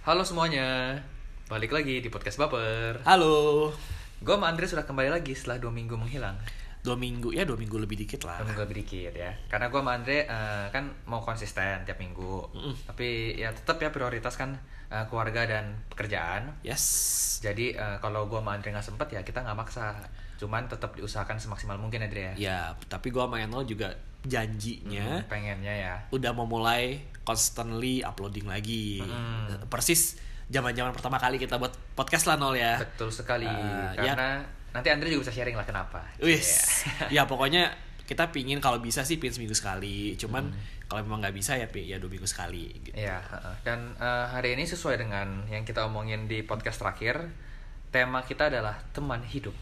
Halo semuanya, balik lagi di podcast Baper. Halo. Gue sama Andre sudah kembali lagi setelah dua minggu menghilang. Dua minggu ya dua minggu lebih dikit lah. Dua minggu lebih dikit ya. Karena gue sama Andre eh, kan mau konsisten tiap minggu. Tapi ya tetap ya prioritas kan eh, keluarga dan pekerjaan. Yes. Jadi eh, kalau gue sama Andre nggak sempet ya kita nggak maksa. Cuman tetap diusahakan semaksimal mungkin Andre ya. Ya, tapi gua sama Enol juga janjinya Hmm, pengennya ya. udah mau mulai constantly uploading lagi. Mm. Persis zaman-zaman pertama kali kita buat podcast lah Nol ya. Betul sekali. Ya. Karena nanti Andre juga bisa sharing lah kenapa. Wis. Iya. ya pokoknya kita pingin kalau bisa sih pingin seminggu sekali. Cuman Hmm. kalau memang nggak bisa ya ya dua minggu sekali gitu. Iya, heeh. dan eh, hari ini sesuai dengan yang kita omongin di podcast terakhir, tema kita adalah teman hidup.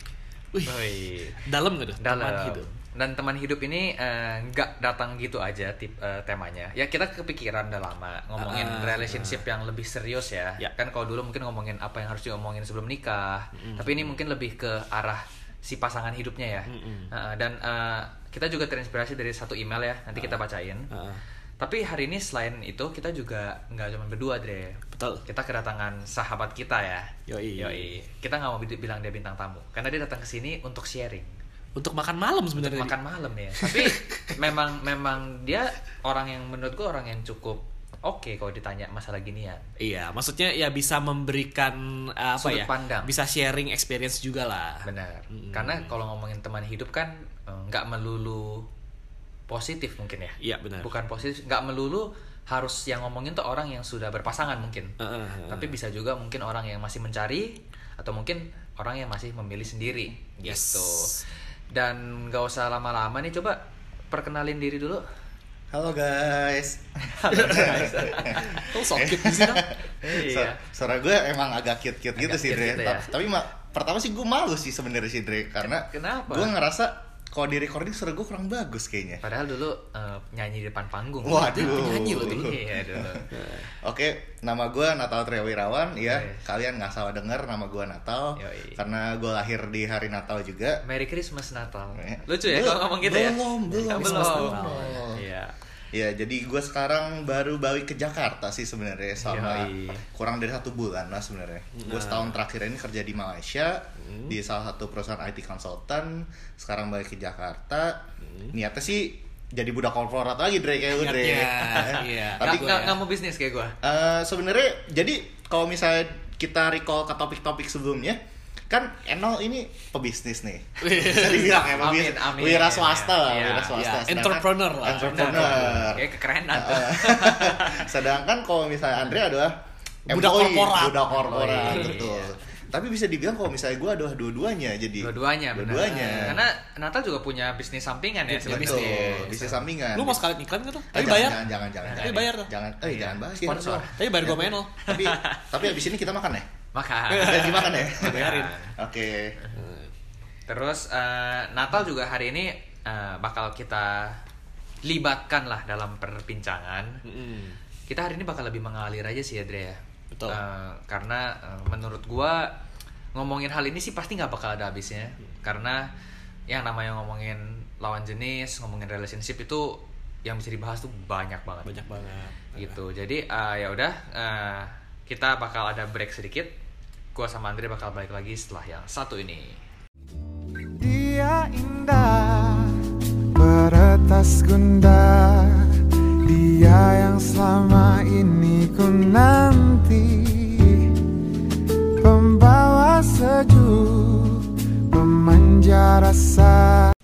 Wih. Wih, Dalam tuh? dalam. Teman hidup. Dan teman hidup ini eh, nggak datang gitu aja tip eh, temanya. Ya kita kepikiran udah lama ngomongin Ah, relationship yang lebih serius ya. Ya. Kan kalau dulu mungkin ngomongin apa yang harus diomongin sebelum nikah, tapi ini mungkin lebih ke arah si pasangan hidupnya ya. Mm-mm. Heeh, dan eh, kita juga terinspirasi dari satu email ya. Nanti kita bacain. Heeh. Tapi hari ini selain itu kita juga nggak cuma berdua, Dre. Betul. Kita kedatangan sahabat kita ya. Yoi. Kita nggak mau bi- bilang dia bintang tamu, karena dia datang ke sini untuk sharing, Untuk makan malam untuk sebenarnya. makan malam ya. Tapi memang memang dia orang yang menurut gua orang yang cukup oke kalau ditanya masalah ginian. Iya, maksudnya ya bisa memberikan uh, apa Sudut ya? pandang. Bisa sharing experience juga lah. Benar. Mm. Karena kalau ngomongin teman hidup kan eh, nggak melulu positif mungkin ya. Iya, benar. Bukan positif, nggak melulu harus yang ngomongin tuh orang yang sudah berpasangan mungkin. Heeh, heeh. tapi bisa juga mungkin orang yang masih mencari atau mungkin orang yang masih memilih sendiri Yes. gitu dan gak usah lama-lama nih coba perkenalin diri dulu Halo guys. Kok sakit di sini? Iya. Su- Suara gue emang agak cute-cute gitu Agak sih cute Dre. gitu ya. Ta- Tapi ma- pertama sih gue malu sih sebenarnya sih Dre karena Kenapa? gue ngerasa kalau di recording suara gue kurang bagus kayaknya. padahal dulu eh, nyanyi di depan panggung Waduh. penyanyi lo dulu. iya dulu Oke, nama gue Natal Triawirawan ya. Yes. Kalian nggak salah dengar nama gue Natal Yoi. karena gue lahir di hari Natal juga. Merry Christmas Natal Eh, lucu ya belum, kalau ngomong gitu ya belum, belum, Christmas belum Natal. iya Ya, jadi gue sekarang baru balik ke Jakarta sih sebenarnya selama Yoi. kurang dari satu bulan lah sebenarnya. Gue setahun terakhir ini kerja di Malaysia di salah satu perusahaan IT konsultan. Sekarang balik ke Jakarta. Niatnya sih jadi budak korporat lagi Dre kayak lu Dre. Iya. Tapi nggak- ya. mau bisnis kayak gue eh, sebenarnya jadi kalau misalnya kita recall ke topik-topik sebelumnya kan Enol ini pebisnis nih. Bisa dibilang ya pebisnis. Amin, amin. Wira swasta lah, Iya, wira swasta. iya. Sedangkan- Entrepreneur lah. Entrepreneur. kayak kekerenan tuh Sedangkan kalau misalnya Andre adalah Budak employee, korporat. budak korporat, betul. iya. Tapi bisa dibilang kalau misalnya gue adalah dua-duanya jadi dua-duanya benar. Dua-duanya. karena Natal juga punya bisnis sampingan ya Bisnis, sebenarnya. betul, bisnis sampingan. Lu mau sekalian iklan gitu? Eh, Tapi jangan, bayar. Jangan, jangan, jangan. Tapi jangan. bayar tuh. Jangan, eh Iya. jangan bahas. Sponsor. Tapi bayar gua main lo. tapi tapi abis ini kita makan ya? Makan Gaji makan ya? Bayarin. Oke. Terus eh, Natal juga hari ini eh, bakal kita libatkan lah dalam perbincangan. Mm-mm. Kita hari ini bakal lebih mengalir aja sih Adria ya. Betul. Eh, karena eh, menurut gua ngomongin hal ini sih pasti nggak bakal ada habisnya. Karena yang namanya ngomongin lawan jenis, ngomongin relationship itu yang bisa dibahas tuh banyak banget. Banyak banget. Gitu. Jadi eh, ya udah eh, kita bakal ada break sedikit. Gua sama Andre bakal balik lagi setelah yang satu ini. Dia indah Beretas gunda Dia yang selama ini ku nanti Pembawa sejuk Pemanja rasa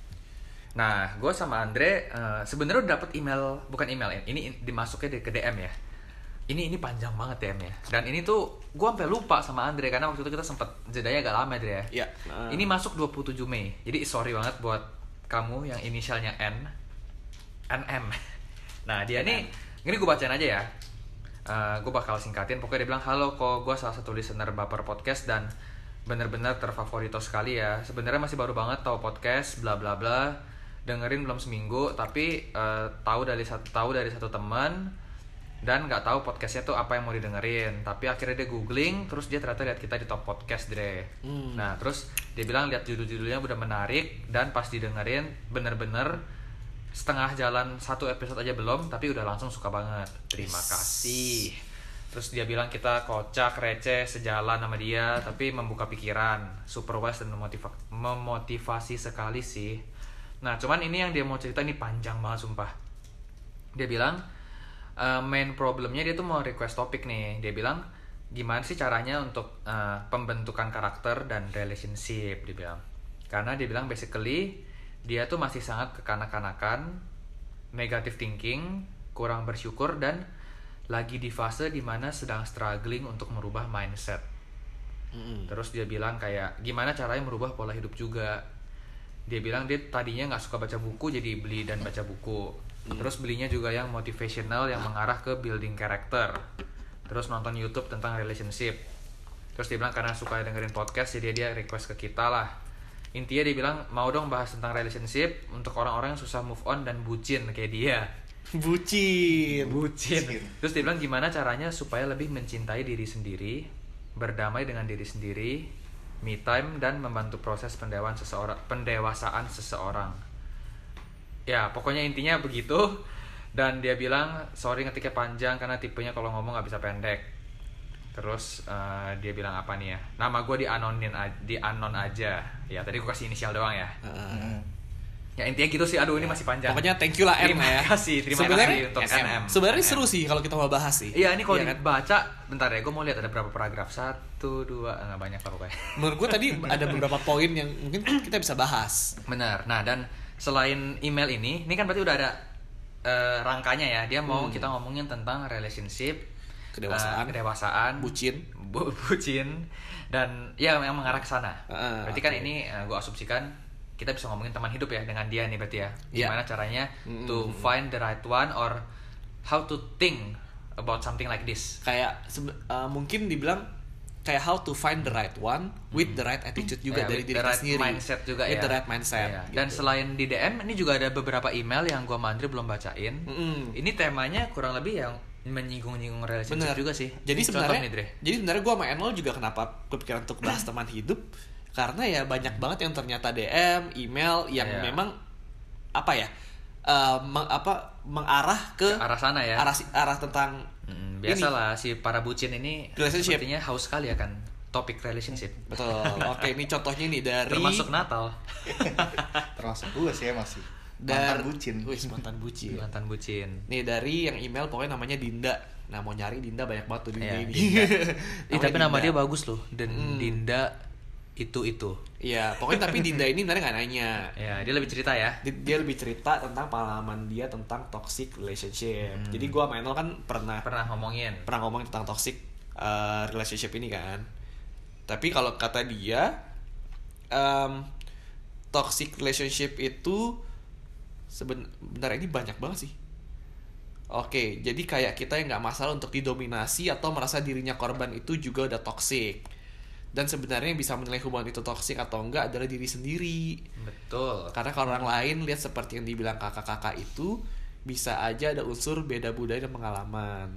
Nah, gue sama Andre eh, sebenarnya udah dapet email, bukan email ya, ini in- dimasuknya di- ke DM ya. Ini ini panjang banget DM ya. Dan ini tuh gue sampai lupa sama Andre karena waktu itu kita sempet jedanya agak lama Andre ya. Iya. Nah. Ini masuk 27 Mei. Jadi sorry banget buat kamu yang inisialnya N, NM. Nah dia nih, ini gue bacain aja ya. gue bakal singkatin. Pokoknya dia bilang halo kok gue salah satu listener baper podcast dan bener-bener terfavorito sekali ya. Sebenarnya masih baru banget tahu podcast bla bla bla. Dengerin belum seminggu tapi eh, tahu dari satu tahu dari satu teman dan nggak tahu podcastnya tuh apa yang mau didengerin. Tapi akhirnya dia googling terus dia ternyata lihat kita di top podcast dre Hmm. nah terus dia bilang lihat judul-judulnya udah menarik dan pas didengerin bener-bener setengah jalan satu episode aja belum tapi udah langsung suka banget. Terima kasih. Terus dia bilang kita kocak receh sejalan sama dia tapi membuka pikiran super wise dan memotiva- memotivasi sekali sih. Nah cuman ini yang dia mau cerita ini panjang banget sumpah. Dia bilang eh, main problemnya dia tuh mau request topik nih dia bilang gimana sih caranya untuk eh, pembentukan karakter dan relationship dia bilang karena dia bilang basically dia tuh masih sangat kekanak-kanakan negative thinking kurang bersyukur dan lagi di fase di mana sedang struggling untuk merubah mindset. Terus dia bilang kayak gimana caranya merubah pola hidup juga. Dia bilang dia tadinya nggak suka baca buku jadi beli dan baca buku. Terus belinya juga yang motivational yang mengarah ke building character. Terus nonton YouTube tentang relationship. Terus dia bilang karena suka dengerin podcast jadi dia request ke kita lah. Intinya dia bilang mau dong bahas tentang relationship untuk orang-orang yang susah move on dan bucin kayak dia. Bucin. Bucin. Terus dia bilang gimana caranya supaya lebih mencintai diri sendiri, berdamai dengan diri sendiri, me time dan membantu proses pendewasaan seseorang, pendewasaan seseorang. Ya, pokoknya intinya begitu. Dan dia bilang sorry ngetiknya panjang karena tipenya kalau ngomong nggak bisa pendek. Terus eh, dia bilang apa nih ya? Nama gue di anonin di anon aja. Ya tadi gue kasih inisial doang ya. Heeh. Ya intinya gitu sih. Aduh ini masih panjang. Pokoknya thank you lah M Terima ya. kasih, terima Sebenarnya- kasih untuk NM. Sebenarnya seru sih kalau kita mau bahas sih. Iya ini kalau Iya kan? dibaca, bentar ya, gue mau lihat ada berapa paragraf Satu, dua, nggak banyak lah pokoknya Menurut gue tadi ada beberapa poin yang mungkin kita bisa bahas. Benar, nah dan selain email ini, ini kan berarti udah ada eh, rangkanya ya Dia mau kita ngomongin tentang relationship Kedewasaan. eh, kedewasaan Bucin. bu bucin Dan ya yang mengarah ke sana Ah, Berarti kan oke. ini gue asumsikan kita bisa ngomongin teman hidup ya dengan dia nih berarti ya Iya. Gimana caranya Mm-mm. to find the right one or how to think about something like this Kayak uh, mungkin dibilang kayak how to find the right one with the right attitude juga Ya, dari diri right sendiri. mindset juga with ya. the right mindset. Iya. gitu. Dan selain di DM, ini juga ada beberapa email yang gua Mandri belum bacain. Mm-mm. Ini temanya kurang lebih yang menyinggung-nyinggung relationship Bener. juga sih. Jadi Ini contoh sebenarnya, nih, jadi sebenarnya gue sama Enol juga kenapa kepikiran untuk bahas teman hidup karena ya banyak banget yang ternyata DM, email yang Iya. memang apa ya, eh, meng- apa mengarah ke, Ke arah sana ya. arah arah tentang Mm, ini. biasalah si para bucin ini Relationship. sepertinya haus sekali akan topik relationship. Betul. Oke, ini contohnya nih dari Termasuk Natal. Termasuk gue sih ya masih. dari Mantan bucin. Wih, mantan bucin. Mantan bucin. Nih dari yang email pokoknya namanya Dinda. Nah mau nyari Dinda banyak banget tuh di Iya, ini. Dinda. Namanya tapi nama dia bagus loh. Dan Hmm. Dinda itu itu. Iya, pokoknya tapi Dinda ini sebenarnya nggak nanya. Ya, dia lebih cerita ya. Di- Dia lebih cerita tentang pengalaman dia tentang toxic relationship. Jadi gua sama Enol kan pernah Pernah ngomongin. pernah ngomong tentang toxic uh, relationship ini kan. Tapi kalau kata dia, um, toxic relationship itu sebenarnya ini banyak banget sih. Oke, jadi kayak kita yang nggak masalah untuk didominasi atau merasa dirinya korban itu juga udah toxic. Dan sebenarnya yang bisa menilai hubungan itu toxic atau enggak adalah diri sendiri. Betul. Karena kalau orang lain lihat seperti yang dibilang kakak-kakak itu bisa aja ada unsur beda budaya dan pengalaman.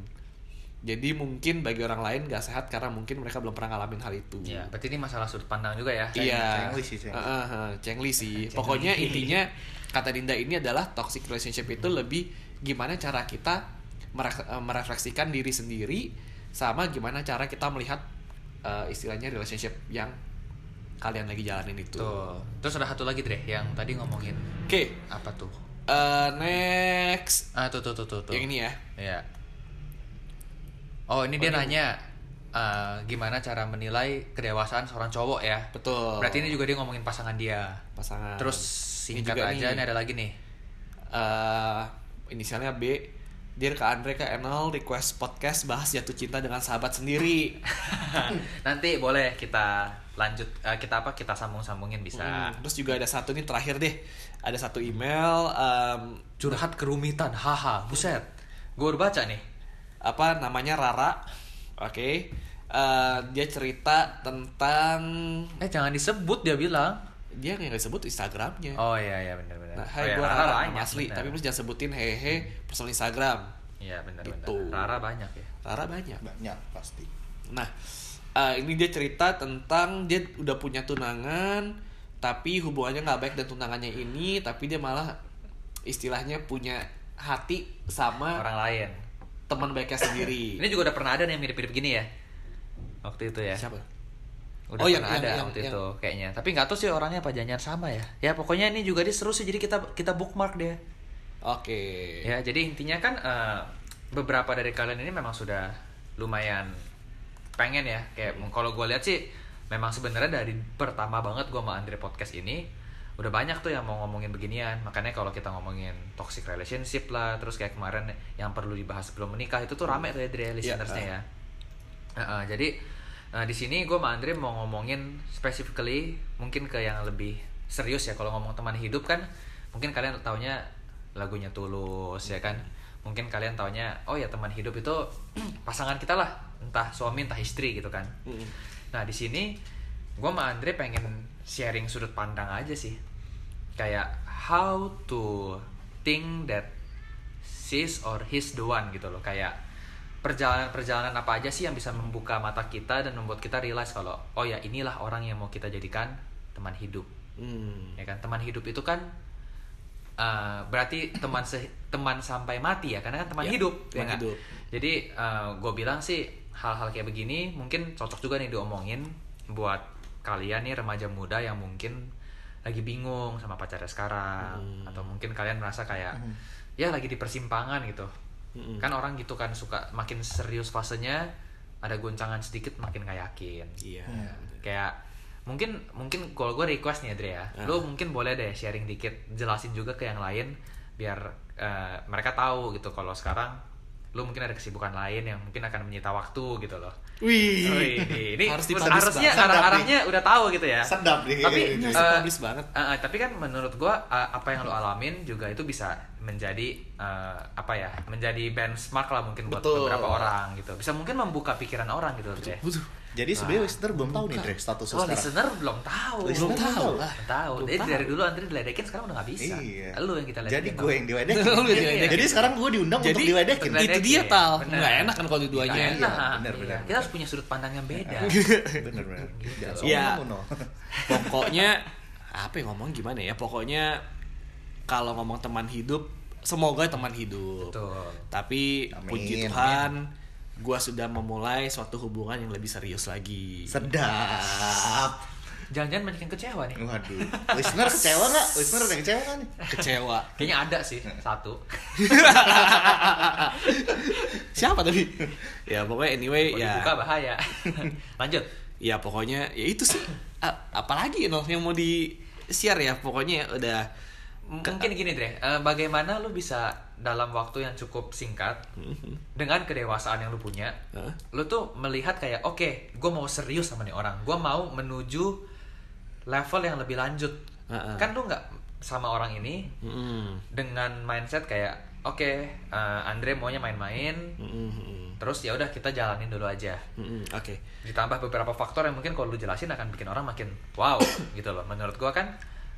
Jadi mungkin bagi orang lain gak sehat karena mungkin mereka belum pernah ngalamin hal itu. Ya, berarti ini masalah sudut pandang juga ya. Iya. Cengli sih, cengli. Heeh, heeh, cengli sih. Cengli. Pokoknya intinya kata Dinda ini adalah toxic relationship itu lebih gimana cara kita eh, merefleksikan diri sendiri sama gimana cara kita melihat eh, istilahnya relationship yang kalian lagi jalanin itu. Tuh. Terus ada satu lagi Dre yang tadi ngomongin Oke, apa tuh? eh, next Ah tuh tuh tuh tuh. tuh. yang ini ya. Iya. Oh ini dia Oh, ini- nanya eh, gimana cara menilai kedewasaan seorang cowok ya? Betul. Berarti ini juga dia ngomongin pasangan dia. pasangan. Terus Ini singkat juga aja nih. ini ada lagi nih. eh inisialnya B. Dear Kak Andre, Kak Enol, request podcast bahas jatuh cinta dengan sahabat sendiri. Nanti boleh kita lanjut eh, kita apa kita sambung-sambungin bisa. Hmm, Terus juga ada satu nih terakhir deh. Ada satu email em, Curhat kerumitan, haha, buset. Gue udah baca nih. apa namanya Rara. Oke. Eh, dia cerita tentang Eh jangan disebut dia bilang. Dia nggak disebut Instagramnya. Oh iya iya benar benar. Nah, oh, iya, gua Rara Rara, banyak, asli, benar. tapi please jangan sebutin hehe personal Instagram. Iya benar Gitu. benar. Rara banyak ya. Rara banyak. Banyak pasti. Nah, eh, ini dia cerita tentang dia udah punya tunangan, tapi hubungannya nggak baik dan tunangannya ini, tapi dia malah istilahnya punya hati sama Orang lain. teman baiknya sendiri. Ini juga udah pernah ada nih yang mirip-mirip gini ya. Waktu itu ya. Siapa? Udah Oh, yang- pernah ada yang- yang- waktu yang- itu kayaknya. Tapi nggak tahu sih orangnya apa jangan sama ya. Ya pokoknya ini juga dia seru sih jadi kita kita bookmark dia. Oke. Ya, jadi intinya kan eh, beberapa dari kalian ini memang sudah lumayan pengen ya. Kayak kalau gue lihat sih memang sebenarnya dari pertama banget gue sama Andre podcast ini udah banyak tuh yang mau ngomongin beginian. Makanya kalau kita ngomongin toxic relationship lah, terus kayak kemarin yang perlu dibahas sebelum menikah itu tuh rame tuh ya dari listenersnya ya. Heeh, jadi eh, di sini gue sama Andre mau ngomongin specifically mungkin ke yang lebih serius ya. Kalau ngomong teman hidup kan mungkin kalian taunya lagunya tulus ya kan? Mungkin kalian taunya oh ya teman hidup itu pasangan kita lah. Entah suami entah istri gitu kan. Nah di sini gue sama Andre pengen sharing sudut pandang aja sih. Kayak how to think that she's or he's the one gitu loh. Kayak perjalanan-perjalanan apa aja sih yang bisa membuka mata kita dan membuat kita realize kalau oh ya inilah orang yang mau kita jadikan teman hidup Hmm. ya kan teman hidup itu kan uh, berarti teman se- teman sampai mati ya karena kan teman Ya, hidup ya teman nggak? hidup. jadi gue bilang sih hal-hal kayak begini mungkin cocok juga nih diomongin buat kalian nih remaja muda yang mungkin lagi bingung sama pacarnya sekarang Hmm. atau mungkin kalian merasa kayak ya lagi di persimpangan gitu Mm-mm. kan orang gitu kan suka makin serius fasenya ada goncangan sedikit makin gak yakin Iya. kayak mungkin mungkin kalau gue request nih Adria ya Ah. lo mungkin boleh deh sharing dikit jelasin juga ke yang lain biar eh, mereka tahu gitu kalau sekarang lo mungkin ada kesibukan lain yang mungkin akan menyita waktu gitu loh Wih. Oh, ini, ini Harus harusnya arah arahnya udah tahu gitu ya Sedap nih. tapi Ini dipublish banget. eh, eh, tapi kan menurut gua eh, apa yang lo alamin juga itu bisa menjadi eh, apa ya menjadi benchmark lah mungkin buat Betul. beberapa orang gitu bisa mungkin membuka pikiran orang gitu Dre. Butuh. Jadi sebenarnya listener belum tahu nih Dre status Oh, sekarang. listener belum tahu. Listener Belum tahu lah. Belum tahu. Belum Jadi tahu. dari dulu Andre diledekin sekarang udah gak bisa. Iya. Lu yang kita ledekin. Jadi gue yang diledekin. Jadi sekarang gue diundang Jadi, untuk diledekin. Itu dia Ledekin. tal. Bener. Nggak enak kan kalau dua-duanya. Nggak Iya, enak. bener, Iya. bener. Kita harus punya sudut pandang yang beda. bener bener. Jangan Iya. sombong, no. Pokoknya apa yang ngomong gimana ya? Pokoknya kalau ngomong teman hidup, semoga teman hidup. Betul. Tapi Amin. puji Tuhan, gua sudah memulai suatu hubungan yang lebih serius lagi. Sedap. Jangan-jangan banyak yang kecewa nih. Waduh. Listener kecewa nggak? Listener ada yang kecewa nggak nih? Kecewa. Kayaknya ada sih satu. Siapa tadi? ya pokoknya anyway Kalau ya. dibuka bahaya. Lanjut. Ya pokoknya ya itu sih. Apalagi no yang mau di share ya pokoknya udah Mungkin gini Dre, eh, bagaimana lu bisa dalam waktu yang cukup singkat dengan kedewasaan yang lu punya, Hah? lu tuh melihat kayak oke, gue mau serius sama nih orang, gue mau menuju level yang lebih lanjut. Heeh. Kan lu nggak sama orang ini Mm-mm. dengan mindset kayak oke, eh, Andre maunya main-main, Mm-mm. terus ya udah kita jalanin dulu aja. Mm-mm. Oke. Ditambah beberapa faktor yang mungkin kalau lu jelasin akan bikin orang makin wow gitu loh. Menurut gua kan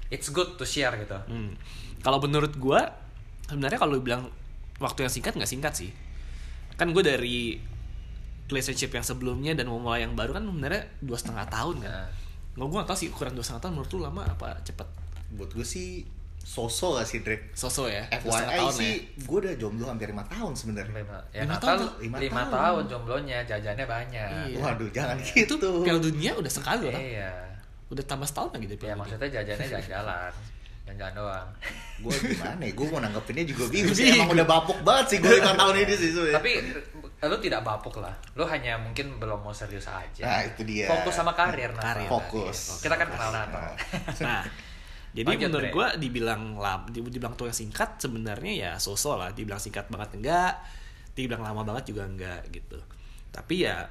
it's good to share gitu. Hmm. Kalau menurut gua sebenarnya kalau lu bilang waktu yang singkat nggak singkat sih. Kan gue dari relationship yang sebelumnya dan memulai yang baru kan sebenarnya dua setengah tahun kan. Nah. Nggak gue nggak tahu sih ukuran dua setengah tahun menurut lu lama apa cepet? Buat gue sih sosok gak sih Dre? Sosok ya. Dua setengah FYI tahun sih, gue udah jomblo hampir 5 tahun sebenarnya. Lima, ya Lima Natal tahun lima, tuh. Lima tahun. tahun. jomblonya, jajannya banyak. Iya. Waduh, jangan Itu gitu. Piala Dunia udah sekali loh. Iya. Udah tambah setahun lagi deh Ya Piala Dunia. maksudnya jajannya jalan-jalan. Jalan-jalan doang. Gue gimana ya? Gue mau nanggepinnya juga bingung sih. Emang udah bapuk banget sih gue 5 tahun ini sih. sebenarnya. Tapi lu tidak bapuk lah. Lu hanya mungkin belum mau serius aja. Nah, itu dia. Fokus sama karir Natal. Karir. Fokus. Kita kan kenal Natal. Nah, jadi Lanjut, menurut gue dibilang lam, dibilang tuh yang singkat sebenarnya ya sosok lah. Dibilang singkat banget enggak, dibilang lama banget juga enggak gitu. Tapi ya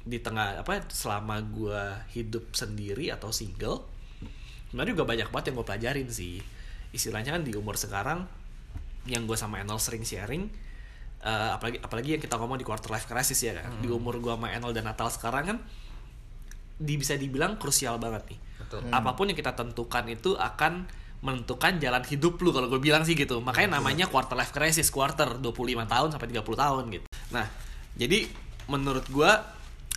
di tengah apa selama gue hidup sendiri atau single, sebenarnya juga banyak banget yang gue pelajarin sih. Istilahnya kan di umur sekarang yang gue sama Enol sering sharing, eh, apalagi apalagi yang kita ngomong di quarter life crisis ya kan. Di umur gue sama Enol dan Natal sekarang kan di bisa dibilang krusial banget nih Betul. apa pun yang kita tentukan itu akan menentukan jalan hidup lu kalau gue bilang sih gitu makanya namanya quarter life crisis quarter 25 tahun sampai 30 tahun gitu nah jadi menurut gue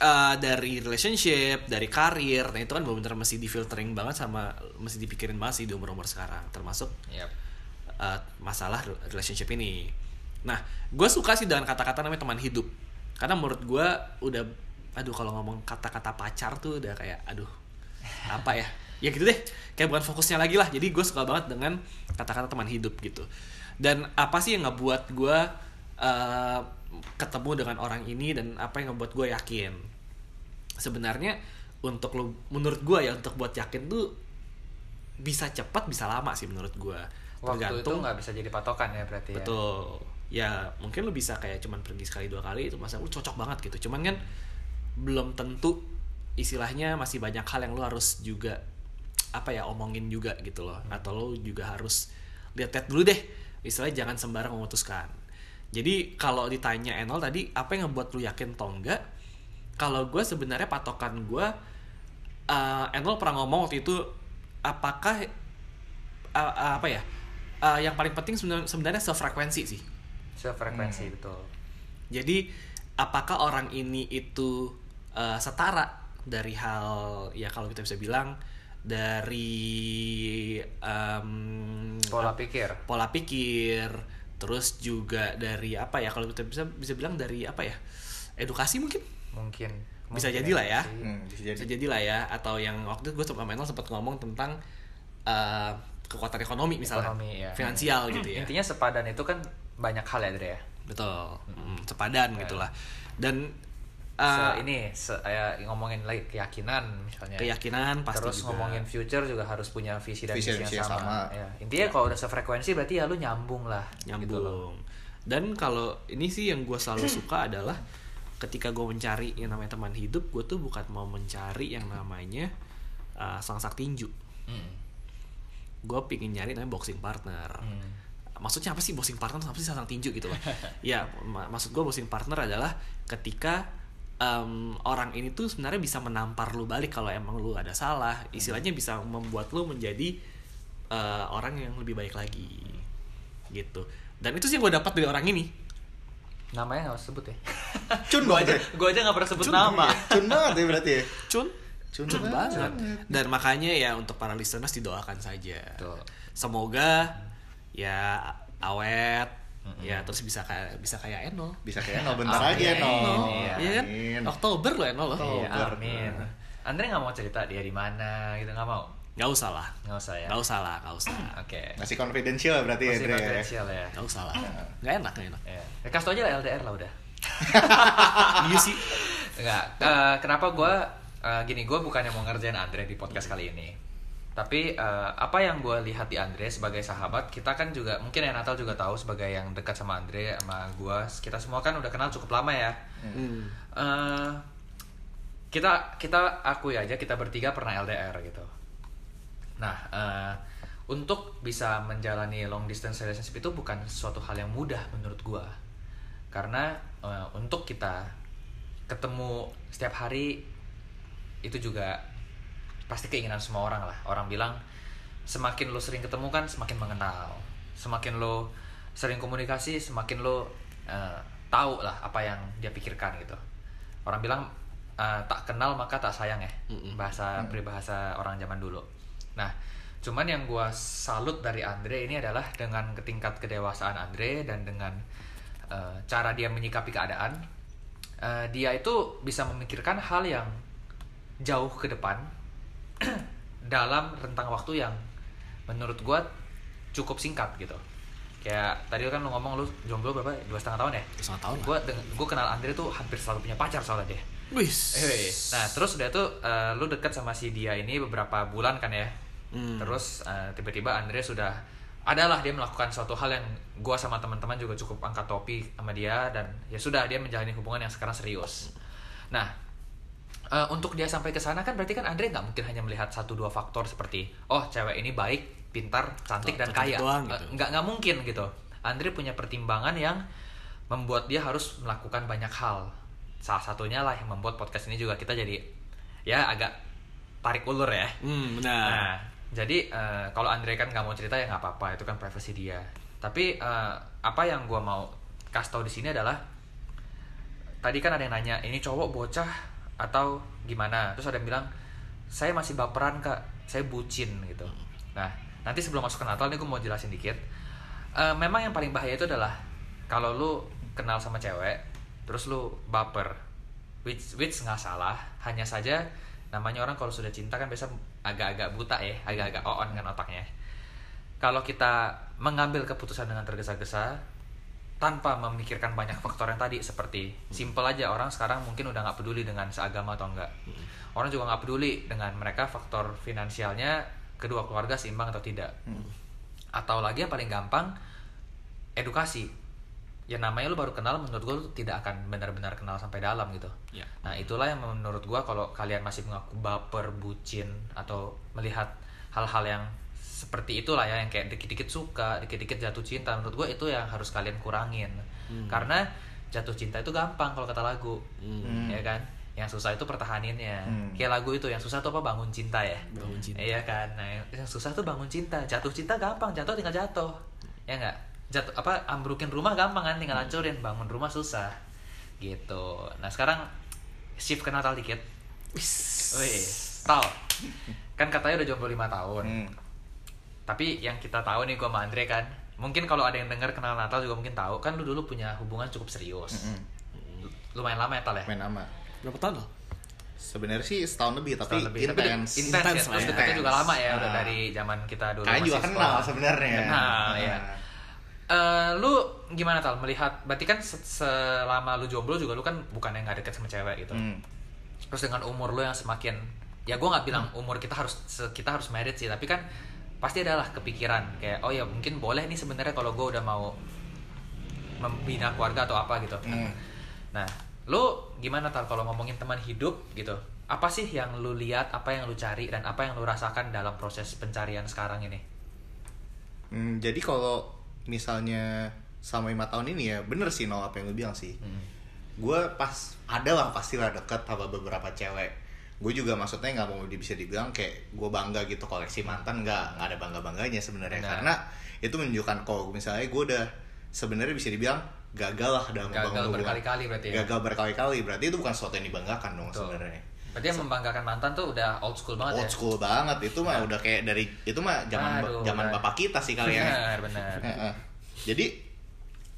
uh, dari relationship dari karir nah itu kan benar-benar mesti di filtering banget sama mesti dipikirin banget sih di umur umur sekarang termasuk Yap. uh, masalah relationship ini Nah, gue suka sih dengan kata-kata namanya teman hidup. Karena menurut gue udah, aduh kalau ngomong kata-kata pacar tuh udah kayak, aduh apa ya? Ya gitu deh, kayak bukan fokusnya lagi lah. Jadi gue suka banget dengan kata-kata teman hidup gitu. Dan apa sih yang ngebuat gue eh, ketemu dengan orang ini dan apa yang ngebuat gue yakin? Sebenarnya untuk lo, menurut gue ya untuk buat yakin tuh bisa cepat bisa lama sih menurut gue. Waktu itu nggak bisa jadi patokan ya berarti ya. Betul. Ya mungkin lu bisa kayak cuman pergi sekali dua kali itu masa lu cocok banget gitu. Cuman kan belum tentu istilahnya masih banyak hal yang lu harus juga apa ya omongin juga gitu loh. Atau lu juga harus lihat-lihat dulu deh. Istilahnya jangan sembarang memutuskan. Jadi kalau ditanya Enol tadi apa yang ngebuat lu yakin atau enggak? Kalau gue sebenarnya patokan gue uh, Enol pernah ngomong waktu itu apakah uh, uh, apa ya? Uh, yang paling penting sebenarnya sebenarnya sefrekuensi sih. Sefrekuensi betul. Jadi apakah orang ini itu uh, setara dari hal ya kalau kita bisa bilang dari em, Pola pikir. pola pikir, terus juga dari apa ya kalau kita bisa bisa bilang dari apa ya edukasi mungkin Mungkin. Bisa jadi lah ya. Hmm, bisa jadi. bisa jadi lah ya atau yang waktu itu gue sama Menel sempat ngomong tentang eh, kekuatan ekonomi misalnya Ekonomi, ya. finansial gitu ya Intinya sepadan itu kan banyak hal ya Dre ya. betul Mm, sepadan gitulah dan Se- eh, ini se- ya, ngomongin lagi keyakinan misalnya. keyakinan pasti Terus juga ngomongin future juga harus punya visi dan Visi misi yang sama. sama. Ya. Intinya kalau udah sefrekuensi berarti ya lu nyambung lah. nyambung Gitu loh. dan kalau ini sih yang gue selalu suka adalah ketika gue mencari yang namanya teman hidup gue tuh bukan mau mencari yang namanya uh, sang tinju. Hmm. gue pingin nyari namanya boxing partner. Hmm. maksudnya apa sih boxing partner? Apa sih sang tinju gitu loh. Ya ma- maksud gue boxing partner adalah ketika em, orang ini tuh sebenarnya bisa menampar lu balik kalau emang lu ada salah. Istilahnya bisa membuat lu menjadi eh, orang yang lebih baik lagi. Gitu. Dan itu sih yang gue dapat dari orang ini Namanya nggak usah sebut ya. Cun gua banget aja, ya? gua aja nggak pernah sebut nama. Cun banget ya berarti ya. Cun Cun Cun banget. banget dan makanya ya untuk para listeners didoakan saja Betul. semoga ya awet ya terus bisa kayak bisa kayak Enol Bisa kayak no bentar Amin. lagi ya no. Iya. Iya kan? Amin. Oktober loh Enol loh. Oh, Iya, ber- amin. Andre nggak mau cerita dia di mana gitu nggak mau. Gak usah lah. Nggak usah ya. Gak usah lah, gak usah. Oke. Masih confidential berarti ya, Masih ya? konfidensial ya. Gak usah lah. Gak enak, gak enak. Ya. Ya, kasih tau aja lah LDR lah udah. Iya sih. Enggak. eh, kenapa gue gini gue bukannya mau ngerjain Andre di podcast kali ini. Tapi eh, apa yang gue lihat di Andre sebagai sahabat kita kan juga mungkin yang Natal juga tahu sebagai yang dekat sama Andre sama gue kita semua kan udah kenal cukup lama ya. Hmm. Eh, kita kita akui aja kita bertiga pernah LDR gitu. Nah, eh, untuk bisa menjalani long distance relationship itu bukan suatu hal yang mudah menurut gua. Karena eh, untuk kita ketemu setiap hari itu juga pasti keinginan semua orang lah. Orang bilang semakin lo sering ketemu kan semakin mengenal. Semakin lo sering komunikasi semakin lo eh, tahu lah apa yang dia pikirkan gitu. Orang bilang eh, tak kenal maka tak sayang ya. Bahasa peribahasa orang zaman dulu. Nah, cuman yang gua salut dari Andre ini adalah dengan tingkat kedewasaan Andre dan dengan eh, cara dia menyikapi keadaan, eh, dia itu bisa memikirkan hal yang jauh ke depan dalam rentang waktu yang menurut gua cukup singkat gitu. Kayak tadi kan lu ngomong lu jomblo berapa? Dua setengah tahun ya? Dua setengah tahun. Gue gue kenal Andre tuh hampir selalu punya pacar soalnya dia. Wis. Nah terus udah tuh eh, lu deket sama si dia ini beberapa bulan kan ya. Hmm. Terus eh, tiba-tiba Andre sudah adalah dia melakukan suatu hal yang gua sama teman-teman juga cukup angkat topi sama dia dan ya sudah dia menjalani hubungan yang sekarang serius. Nah eh, untuk dia sampai ke sana kan berarti kan Andre nggak mungkin hanya melihat satu dua faktor seperti oh cewek ini baik, pintar, cantik dan kaya. gitu. nggak nggak mungkin gitu. Andre punya pertimbangan yang membuat dia harus melakukan banyak hal. Salah satunya lah yang membuat podcast ini juga kita jadi ya agak tarik ulur ya. Hmm, Nah, benar. Jadi eh, kalau Andre kan nggak mau cerita ya nggak apa-apa, itu kan privasi dia. Tapi eh, apa yang gua mau kasih tau di sini adalah tadi kan ada yang nanya ini cowok bocah atau gimana? Terus ada yang bilang saya masih baperan kak, saya bucin gitu. Nah, nanti sebelum masuk ke Natal nih gue mau jelasin dikit. Eh, memang yang paling bahaya itu adalah kalau lu kenal sama cewek terus lu baper which which nggak salah hanya saja namanya orang kalau sudah cinta kan biasa agak-agak buta ya agak-agak on kan otaknya. Kalau kita mengambil keputusan dengan tergesa-gesa tanpa memikirkan banyak faktor yang tadi seperti simple aja orang sekarang mungkin udah nggak peduli dengan seagama atau enggak orang juga nggak peduli dengan mereka faktor finansialnya kedua keluarga seimbang atau tidak. Atau lagi yang paling gampang edukasi ya namanya lu baru kenal menurut gue lu tidak akan benar-benar kenal sampai dalam gitu. Ya. nah itulah yang menurut gue kalau kalian masih mengaku baper bucin atau melihat hal-hal yang seperti itulah ya yang kayak dikit-dikit suka dikit-dikit jatuh cinta menurut gue itu yang harus kalian kurangin. Karena jatuh cinta itu gampang kalau kata lagu. Hmm. ya kan? Yang susah itu pertahaninnya. Hmm. kayak lagu itu yang susah tuh apa? Bangun cinta ya? Bangun cinta. iya kan? Nah yang susah tuh bangun cinta. Jatuh cinta gampang jatuh tinggal jatuh. Ya nggak jatuh apa ambrukin rumah gampang kan tinggal hancurin bangun rumah susah gitu nah sekarang shift ke Natal dikit Wih, Tal kan katanya udah jomblo 5 tahun Hmm. tapi yang kita tahu nih gua sama Andre kan mungkin kalau ada yang dengar kenal Natal juga mungkin tahu kan lu dulu punya hubungan cukup serius Mm-mm. lumayan lama ya Tal ya Main nama. Berapa tahun lo? Sebenarnya sih setahun lebih tapi Setahun lebih. Tapi intens. intens ya Intens ya. juga lama ya udah Nah. dari zaman kita dulu Kalian juga masih kenal sebenarnya. kenal ya Eh, lu gimana tal? Melihat berarti kan se- selama lu jomblo juga lu kan bukan yang nggak deket sama cewek gitu. Hmm. terus dengan umur lu yang semakin ya gue nggak bilang umur kita harus kita harus married sih tapi kan pasti adalah kepikiran. Kayak oh ya mungkin boleh nih sebenarnya kalau gue udah mau membina keluarga atau apa gitu. Hmm. nah lu gimana tal kalau ngomongin teman hidup gitu? Apa sih yang lu lihat apa yang lu cari dan apa yang lu rasakan dalam proses pencarian sekarang ini? Hmm, jadi kalau misalnya sama lima tahun ini ya bener sih no apa yang lu bilang sih. Hmm. Gue pas ada lah pastilah deket sama beberapa cewek. Gue juga maksudnya nggak mau bisa dibilang kayak gue bangga gitu koleksi mantan nggak nggak ada bangga bangganya sebenarnya Benar. karena itu menunjukkan kalau misalnya gue udah sebenarnya bisa dibilang gagal lah dalam Gagal berkali-kali berarti ya? Gagal berkali-kali berarti itu bukan sesuatu yang dibanggakan dong sebenarnya. Berarti yang membanggakan mantan tuh udah old school banget Old ya school banget itu mah udah kayak dari itu mah zaman Aduh, zaman bapak kita sih kali ya. benar benar. Jadi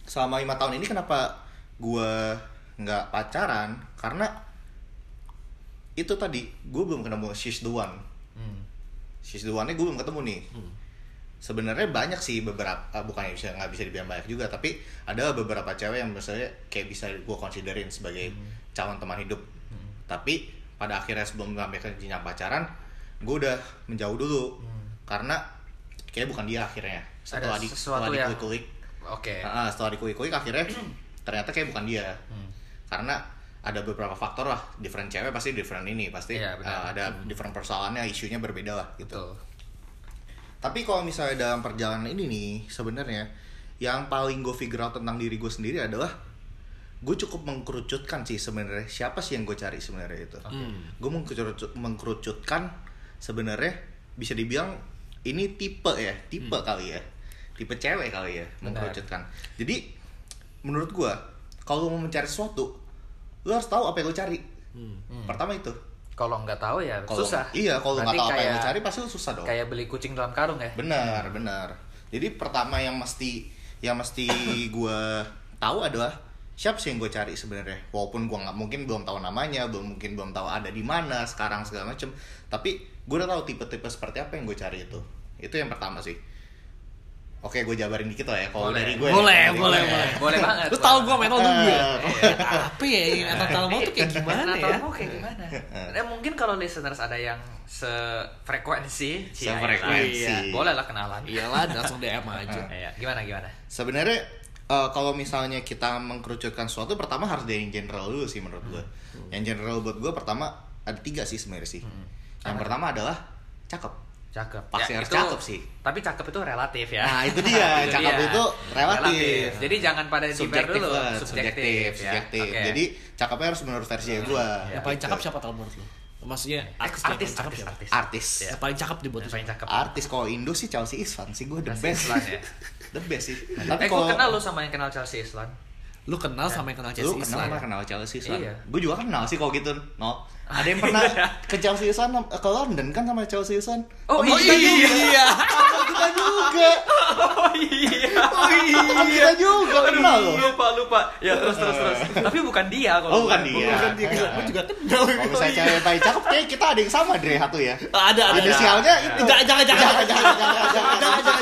selama lima tahun ini kenapa gue nggak pacaran? Karena itu tadi gue belum ketemu she's the one. Hmm. She's the one-nya gue belum ketemu nih. Sebenarnya banyak sih beberapa, ah, bukannya bisa nggak bisa dibilang banyak juga, tapi ada beberapa cewek yang misalnya kayak bisa gue considerin sebagai calon teman hidup. Tapi pada akhirnya sebelum sampai ke jenjang pacaran, gue udah menjauh dulu karena kayak bukan dia akhirnya. Setelah di setelah yang- dikulik-kulik oke Nah, setelah dikulik-kulik akhirnya ternyata kayak bukan dia. Hmm. Karena ada beberapa faktor lah, different cewek pasti different ini, pasti benar. uh, ada different persoalannya, isunya berbeda lah gitu. betul Tapi kalau misalnya dalam perjalanan ini nih, sebenarnya yang paling gue figure out tentang diri gue sendiri adalah gue cukup mengkerucutkan sih sebenarnya siapa sih yang gue cari sebenarnya itu. Hmm. Gue mengkerucut, mengkerucutkan sebenarnya bisa dibilang ini tipe ya, tipe kali ya, tipe cewek kali ya, Benar. mengkerucutkan. Jadi menurut gue kalau mau mencari sesuatu, lo harus tahu apa yang lo cari. Hmm. Pertama itu. kalau nggak tahu ya Kalau susah Iya, kalau nggak tahu apa yang lo cari pasti lo susah dong. kayak beli kucing dalam karung ya Benar, benar. Jadi pertama yang mesti yang mesti gue tahu adalah siapa sih yang gue cari sebenarnya. Walaupun gue nggak mungkin belum tahu namanya, belum mungkin belum tahu ada di mana sekarang segala macem. Tapi gue udah tahu tipe-tipe seperti apa yang gue cari itu. Itu yang pertama sih. Oke, gue jabarin dikit lah ya. Kalau dari gue, Boleh, boleh, gue. boleh. boleh banget Lu tau boleh gue metode gue. Eh, Apa ya Natal mau tuh kayak gimana ya? mau kayak gimana? Eh, mungkin kalau listeners ada yang sefrekuensi, Sefrekuensi. iya. boleh lah kenalan. Iyalah langsung DM aja. Iya, gimana gimana? Sebenarnya eh, kalau misalnya kita mengkerucutkan sesuatu, pertama harus dari yang general dulu sih menurut gue. Yang general buat gue pertama ada tiga sih sebenarnya sih. Yang pertama adalah cakep. Cakep. Pasti Ya, harus itu- cakep sih. Tapi cakep itu relatif ya. Nah, itu dia. Cakep itu relatif. Jadi jangan pada subjektif dulu, lah, subjektif, subjektif, ya. subjektif. Oke. Jadi cakepnya harus menurut versi gue. Yang paling cakep siapa tau menurut lu? Maksudnya artis, artis, paling cakep artis, siapa? artis. Artis. Ya. Yang paling cakep dibuat lu paling cakep. Artis kalau Indo sih Chelsea Islan sih gue the Chelsea best. Islan ya. the best sih. Tapi eh, gue kenal lu sama yang kenal Chelsea Islan. Lu kenal sama yang kenal Chelsea Lu kenal apa kenal Chelsea Islan? Iya. Gue juga kenal sih kalau gitu. No. Ada yang pernah ke Chelsea Islan ke London kan sama Chelsea Islan? Oh, Teman iya. kita juga. iya. Teman kita juga. Oh iya. Oh iya. Teman kita juga kenal loh. lupa lupa. Ya terus terus terus. Tapi bukan dia kalau Oh bukan dia. Bukan dia, Iya. gue juga kenal. Kalau misalnya cewek baik cakep, kayak kita ada yang sama Dre satu ya. Ada, ada. Inisialnya itu. Jangan, jangan, jangan. jangan, jangan, jangan, jangan, Jangan,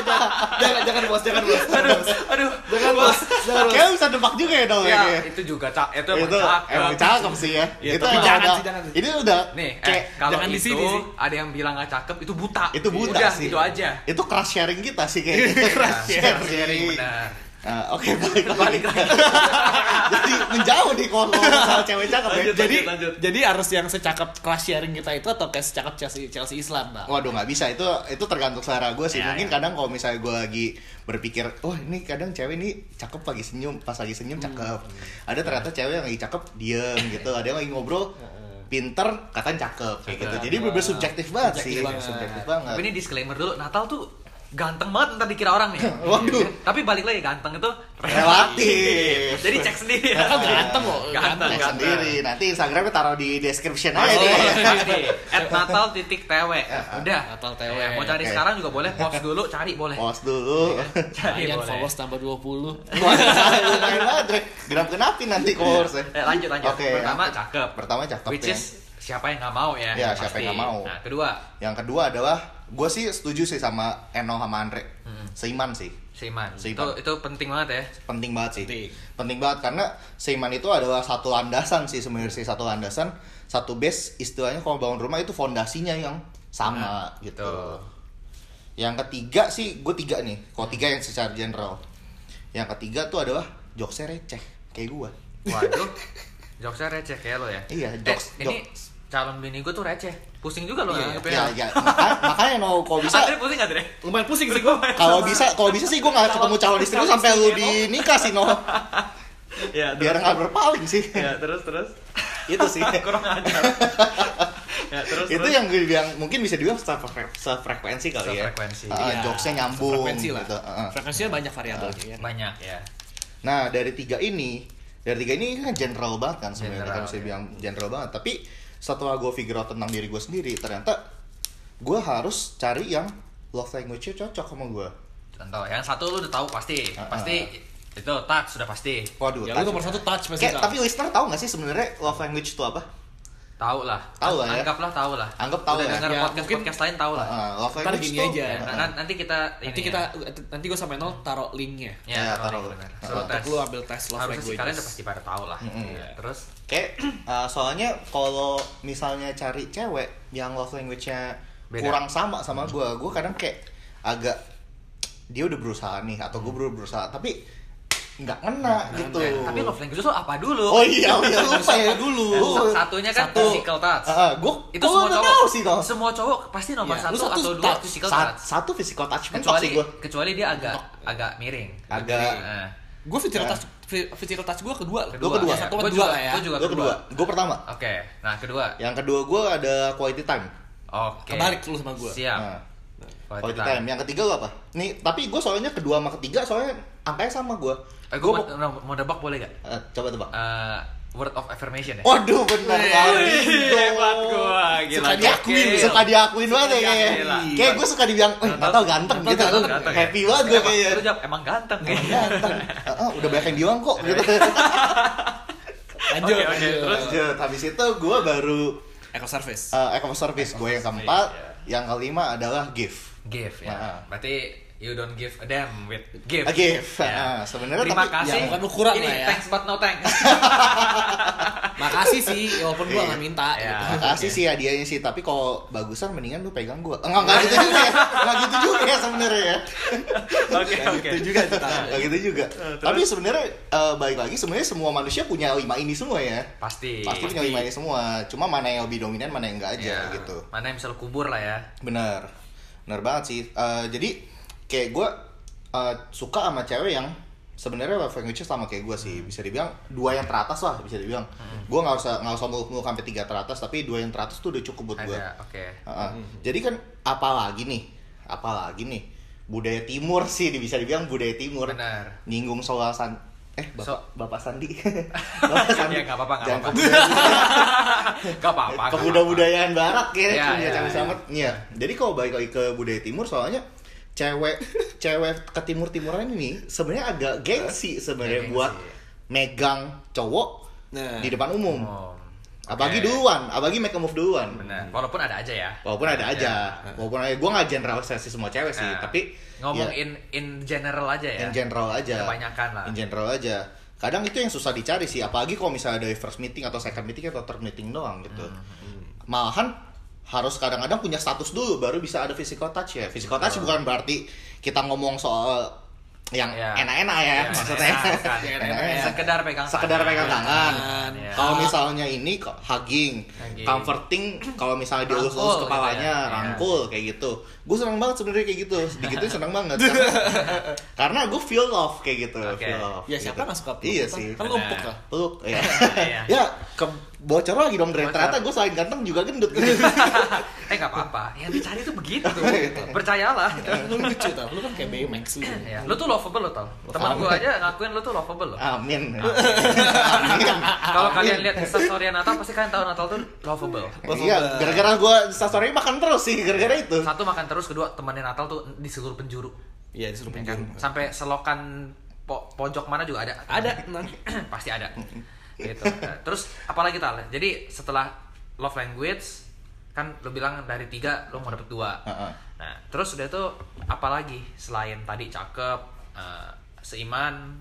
jangan, jangan. Bos, jangan, bos. Aduh, aduh. Jangan, bos. Kayaknya bisa nebak juga ya dong Ya, kayaknya. itu juga cak, itu emang cakep. emang cakep sih ya. Iya, itu jangan jangan. Ini udah Nih, kayak eh, kalau jangan di sini sih. ada yang bilang gak cakep, itu buta. itu buta Udah, sih. itu aja. Itu crush sharing kita sih kayaknya. Crush sharing, benar. Nah, oke balik lagi. Balik lagi. Jadi menjauh kalau ngomong soal cewek cakep ya. Lanjut, Jadi, lanjut. jadi harus yang secakep class sharing kita itu atau kayak secakep Chelsea Chelsea Islam, Pak? Waduh nggak bisa itu itu tergantung selera gue sih. Ya, Mungkin ya. kadang kalau misalnya gue lagi berpikir, wah ini kadang cewek ini cakep lagi senyum, pas lagi senyum cakep. Ada ternyata cewek yang lagi cakep diem gitu. Ada yang lagi ngobrol pinter katanya cakep kayak gitu. Jadi bener subjektif banget sih. Subjektif banget. Subjektif banget. Tapi ini disclaimer dulu, Natal tuh ganteng banget ntar dikira orang nih. Waduh. Tapi balik lagi ganteng itu Relatif. Jadi cek sendiri. Natal ganteng loh, Ganteng, Cek ganteng. sendiri. Nanti Instagramnya taruh di description Oh, aja deh. ini at natal titik tw udah Natal TW. Eh, mau cari sekarang juga boleh post dulu cari boleh Pause dulu. cari Kalian boleh followers tambah 20. Wah, lumayan banget. Genap genapin nanti followersnya. eh, lanjut lanjut Oke, pertama cakep Pertama cakep which ya. is siapa yang nggak mau ya Ya, siapa pasti. yang nggak mau. nah kedua Yang kedua adalah gue sih setuju sih sama Eno sama Andre. Hmm. Seiman sih. Seiman itu Seiman. itu penting banget ya Penting banget sih. Penting. Penting banget karena Seiman itu adalah satu landasan sih sebenarnya sih satu landasan, satu base istilahnya kalau bangun rumah itu fondasinya yang sama gitu. betul. Yang ketiga sih gue tiga nih. Kalau tiga yang secara general. Yang ketiga tuh adalah jokesnya receh kayak gue. waduh jokesnya receh kayak lo ya Iya, Eh, jokes- ini calon bini gue tuh receh pusing juga lo Iya, nganggepnya. Ya, ya, maka- makanya no kalau bisa Andre pusing gak Andre? Lumayan pusing sih gua. kalau bisa kalau bisa sih gue nggak ketemu calon istri lu sampai lu di nikah sih no ya biar nggak berpaling sih ya terus terus itu sih kurang ajar ya terus itu terus. yang gue bilang mungkin bisa dibilang sefrekuensi kali ya Sefrekuensi. Ah, Iya, jokesnya nyambung Frekuensi lah. gitu ah. Frekuensinya banyak variabelnya ya. banyak ya nah dari tiga ini dari tiga ini kan general banget kan sebenarnya kan bisa ya. bilang general banget tapi setelah gue figure out tentang diri gue sendiri ternyata gue harus cari yang love language-nya cocok sama gue contoh yang satu lu udah tahu pasti Ah, pasti itu touch sudah pasti waduh Ya touch. lu nomor satu touch pasti. Kayak, tapi listener tahu gak sih sebenarnya love language itu apa? Tahu lah Tahu lah ya. anggaplah tahu lah Anggap tahu udah ya. dengar Ya, podcast mungkin- podcast lain tahu lah Ah, love language gini tuh- aja. Ya, nah, nanti kita nanti ini kita ya. nanti gue sama Nol taruh linknya. ya, Ya, taruh taruh. benar. Lu ambil tes love harusnya sih language. kalian udah pasti pada tahu lah Mm-mm. Ya, terus Kayak uh, soalnya kalau misalnya cari cewek yang love language-nya Beda. kurang sama sama gue, gue kadang kayak agak dia udah berusaha nih atau gue baru berusaha tapi nggak ngena gitu. Tapi love language itu apa dulu Oh iya, oh iya lupa ya dulu. Lu- satunya kan Satu. physical touch ah, gua itu gua semua cowok tahu sih toh. semua cowok pasti nomor Iya, lu satu satu atau dua touch. physical touch satu physical touch kecuali sih gue. kecuali dia agak agak miring Agak- Nah, Gue physical touch physical touch gue kedua lah. kedua, kedua. Ya, satu Gua kan juga, dua lah ya. gua juga Gue kedua, gue pertama. oke nah kedua Yang kedua gue ada quality time. oke Kebalik lu sama gua. siap Nah, Quality quality time. Yang ketiga lo apa? Nih, tapi gue soalnya kedua sama ketiga soalnya angkanya sama gue. Eh, gue mau, mau debak boleh gak? Eh, coba tebak. Eh, word of affirmation ya? Waduh, benar kali. hebat gua, gila. Suka diakuin, Gokil. suka diakuin banget ya kayaknya. Gila. Kayak gue suka dibilang, eh nggak tahu ganteng Ganteng, gitu. ganteng, ganteng ya? Happy banget gue Emang- kayaknya. Lu jawab, emang ganteng Emang kayaknya. ganteng. Ah, ah, udah banyak yang bilang kok gitu. Lanjut. Oke, oke, lanjut. terus? Lanjut, habis itu gue baru Eco service. uh, eco service gue yang keempat, Iya. yang kelima adalah gift. Give ya. Nah. Berarti you don't give a damn with give. A gift. Ya. Ah, sebenarnya Terima tapi- kasih. ya, bukan ukuran Ini lah ya. thanks but no thanks. Makasih sih, walaupun gua nggak minta. Ya. gitu. Makasih sih hadiahnya sih, tapi kalau bagusan mendingan lu pegang gua. Enggak, enggak gitu juga ya. Enggak gitu juga ya sebenarnya ya. Oke, oke. Itu juga. Enggak gitu juga. Tapi sebenarnya eh, balik lagi sebenarnya semua manusia punya lima ini semua ya. Pasti. Pasti punya lima ini semua. Cuma mana yang lebih dominan, mana yang enggak aja Ya, gitu. Mana yang bisa lu kubur lah ya. Bener. Bener banget sih. Eh, jadi kayak gua eh, suka sama cewek yang sebenarnya love language sama kayak gue sih bisa dibilang dua yang teratas lah bisa dibilang gue nggak usah nggak usah muluk muluk sampai tiga teratas tapi dua yang teratas tuh udah cukup buat gue Ada, oke. Heeh. Jadi kan apalagi nih, apalagi nih budaya timur sih bisa dibilang budaya timur. Benar. Nyinggung soal san- eh bapak So- bapak Sandi bapak Sandi Ya, nggak apa-apa, nggak apa-apa. kemudian- Gak apa-apa. nggak kebudayaan barat kayaknya Ya, ya, ya. selamat iya jadi kalau balik lagi ke budaya timur soalnya cewek cewek ke timur timuran ini sebenarnya agak gengsi sebenarnya buat megang cowok Nah. di depan umum Oh, apalagi oke. duluan apalagi make a move duluan Benar. Walaupun ada aja ya. walaupun ada aja walaupun ada gue nggak generalisasi semua cewek sih Nah, tapi ngomong ya, in in general aja ya. in general aja Kebanyakan lah. in general aja kadang itu yang susah dicari sih apalagi kalau misalnya dari first meeting atau second meeting atau third meeting doang gitu Hmm, malahan harus kadang-kadang punya status dulu baru bisa ada physical touch ya physical touch bukan berarti kita ngomong soal yang Ya. enak-enak ya, Ya, maksudnya enak. Sekedar pegang sekedar tangan. pegang tangan Ya. kalau misalnya ini kok hugging, Hugging. comforting kalau misalnya dielus-elus Rangkul kepalanya gitu ya. rangkul kayak gitu gue senang banget sebenarnya kayak gitu sedikitnya senang banget karena, karena gue feel love kayak gitu Oke. feel love Ya siapa gitu. nggak suka peluk? iya sih Kan lumpuk lah. peluk ya Iya. ya ke bocor lagi dong Dre Bocor. ternyata gue selain ganteng juga gendut gitu eh nggak apa-apa. Yang dicari tuh begitu. Percayalah. Lu lucu tau, lu kan kayak Baymax lu. Ya, lu tuh lovable lo tau. Teman gua aja ngakuin lu tuh lovable lo. amin Kalau Kalau kalian lihat instastory Natal pasti kalian tahu Natal tuh lovable. iya gara-gara gue instastory makan terus sih gara-gara itu Satu makan terus, kedua temenin Natal tuh di seluruh penjuru. Iya disuruh Ya kan? penjuru. Sampai selokan po- pojok mana juga ada. Ada, pasti ada. Gitu. Nah, Terus apalagi tal? Jadi setelah love language kan lo bilang dari tiga lo mau dapet dua. Heeh. Nah terus udah itu apalagi selain tadi cakep, eh, seiman,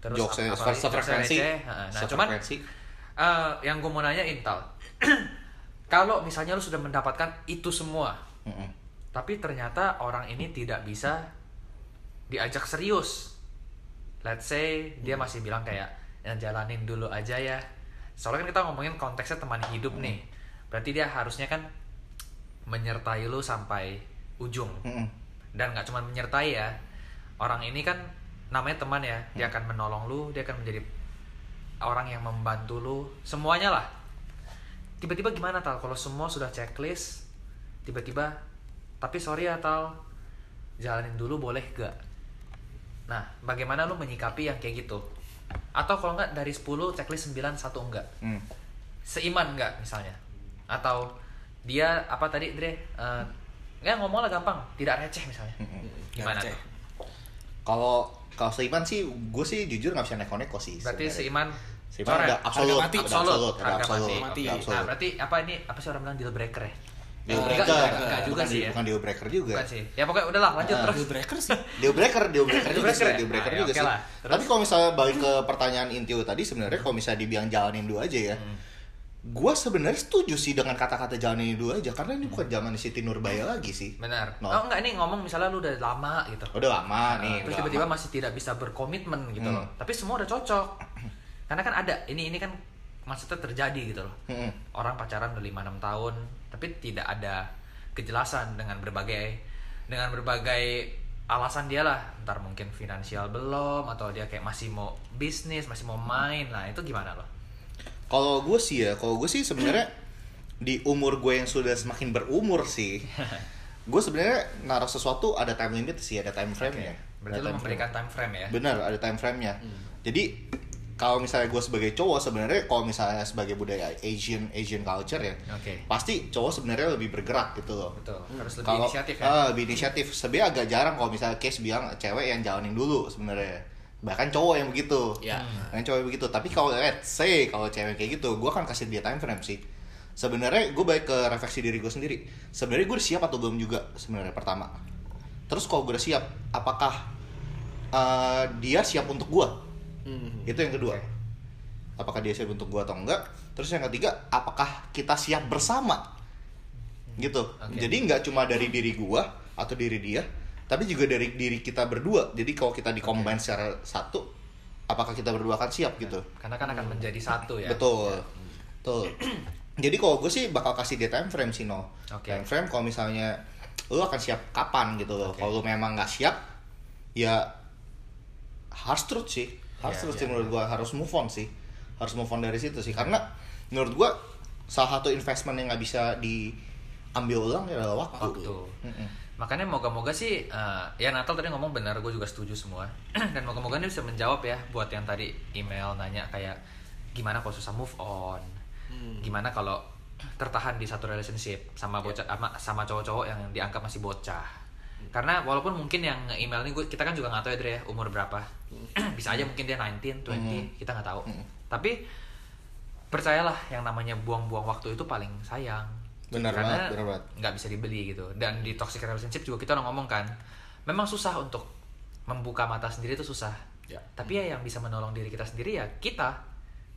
terus Jokesnya apa- apalagi? sefrekuensi. Nah cuman eh, yang gue mau nanya Intal, kalau misalnya lo sudah mendapatkan itu semua, Mm-mm. tapi ternyata orang ini tidak bisa diajak serius. Let's say dia masih bilang kayak yang jalanin dulu aja ya. Soalnya kan kita ngomongin konteksnya teman hidup nih. Berarti dia harusnya kan menyertai lu sampai ujung. Mm-mm. Dan nggak cuma menyertai ya. Orang ini kan namanya teman ya. Dia akan menolong lu, dia akan menjadi orang yang membantu lu, semuanya lah. Tiba-tiba gimana tal kalau semua sudah checklist, tiba-tiba tapi sorry ya tal jalanin dulu boleh gak nah bagaimana lu menyikapi yang kayak gitu atau kalau nggak dari 10 checklist 9 satu enggak Mm. seiman nggak misalnya atau dia apa tadi Dre Eh, nggak ngomong lah gampang tidak receh misalnya gimana receh. tuh Kalau kalau seiman sih, gue sih jujur nggak bisa neko-neko sih. berarti sebenarnya. seiman Seiman ada absolut, ada absolut, absolut, ada absolut, mati. Nah, berarti apa ini apa sih orang bilang deal breaker ya? Deal Enggak, breaker, enggak, enggak juga bukan sih ya. bukan deal breaker juga. Bukan sih. Ya pokoknya udahlah lanjut Ah. terus. Deal breaker sih. Deal breaker, deal breaker juga sih, ya? deal breaker Ah, ya, juga sih. Tapi kalau misalnya balik ke pertanyaan inti lu tadi sebenarnya kalau misalnya dibilang jalanin dulu aja ya. Hmm. Gua sebenarnya setuju sih dengan kata-kata jalanin dulu aja karena ini bukan zaman Siti Nurbaya lagi sih. Benar. No. Oh enggak ini ngomong misalnya lu udah lama gitu. Udah lama nih. Terus tiba-tiba masih tidak bisa berkomitmen gitu Hmm. loh. Tapi semua udah cocok. Karena kan ada ini ini kan maksudnya terjadi gitu loh. Mm-mm. Orang pacaran udah 5 6 tahun tapi tidak ada kejelasan dengan berbagai dengan berbagai alasan dia lah. Ntar mungkin finansial belum atau dia kayak masih mau bisnis, masih mau main. Nah, itu gimana loh? Kalau gue sih ya, kalau gue sih sebenarnya di umur gue yang sudah semakin berumur sih, gue sebenarnya naruh sesuatu ada time limit sih, ada time frame-nya. Berarti Ada lu time memberikan time frame ya? frame. Benar, ada time frame-nya. Hmm. Jadi kalau misalnya gue sebagai cowok sebenarnya kalau misalnya sebagai budaya Asian Asian culture ya, Oke. pasti cowok sebenarnya lebih bergerak gitu loh. Betul. Harus lebih Kalau inisiatif ya. ah, lebih inisiatif. Sebenarnya agak jarang kalau misalnya case bilang cewek yang jalanin dulu sebenarnya. Bahkan cowok yang begitu. Ya. Yang cowok yang begitu. Tapi kalau let's say kalau cewek kayak gitu, gue akan kasih dia time frame sih. Sebenarnya gue baik ke refleksi diri gue sendiri. Sebenarnya gue udah siap atau belum juga sebenarnya pertama. Terus kalau gue udah siap, apakah eh, dia siap untuk gue? Hmm. Itu yang kedua. Apakah dia siap untuk gue atau enggak? Terus yang ketiga, apakah kita siap bersama? Gitu. Oke. Jadi nggak cuma dari diri gua atau diri dia, tapi juga dari diri kita berdua. Jadi kalau kita dikombin secara satu, apakah kita berdua akan siap gitu? Karena kan akan menjadi satu ya. Betul. Betul. Jadi kalau gue sih bakal kasih dia time frame sih no. Oke. Time frame kalau misalnya lu akan siap kapan gitu loh. Oke. Kalau lu memang nggak siap, ya harus truth sih. Harus Iya, truth iya, sih menurut gua harus move on sih. Harus move on dari situ sih. Karena menurut gua salah satu investment yang nggak bisa diambil ulang ya adalah waktu. Waktu. Mm-mm. makanya moga-moga sih eh, ya Natal tadi ngomong benar gue juga setuju semua dan moga-moga dia bisa menjawab ya buat yang tadi email nanya kayak gimana kalau susah move on Hmm. gimana kalau tertahan di satu relationship sama bocah sama, sama cowok-cowok yang dianggap masih bocah karena walaupun mungkin yang email ini gue kita kan juga nggak tahu ya Dre ya, umur berapa bisa aja mungkin dia 19, 20 Hmm. kita nggak tahu Hmm. tapi percayalah yang namanya buang-buang waktu itu paling sayang Benar karena banget, nggak bisa dibeli gitu dan di toxic relationship juga kita udah ngomong kan memang susah untuk membuka mata sendiri itu susah Ya. tapi ya yang bisa menolong diri kita sendiri ya kita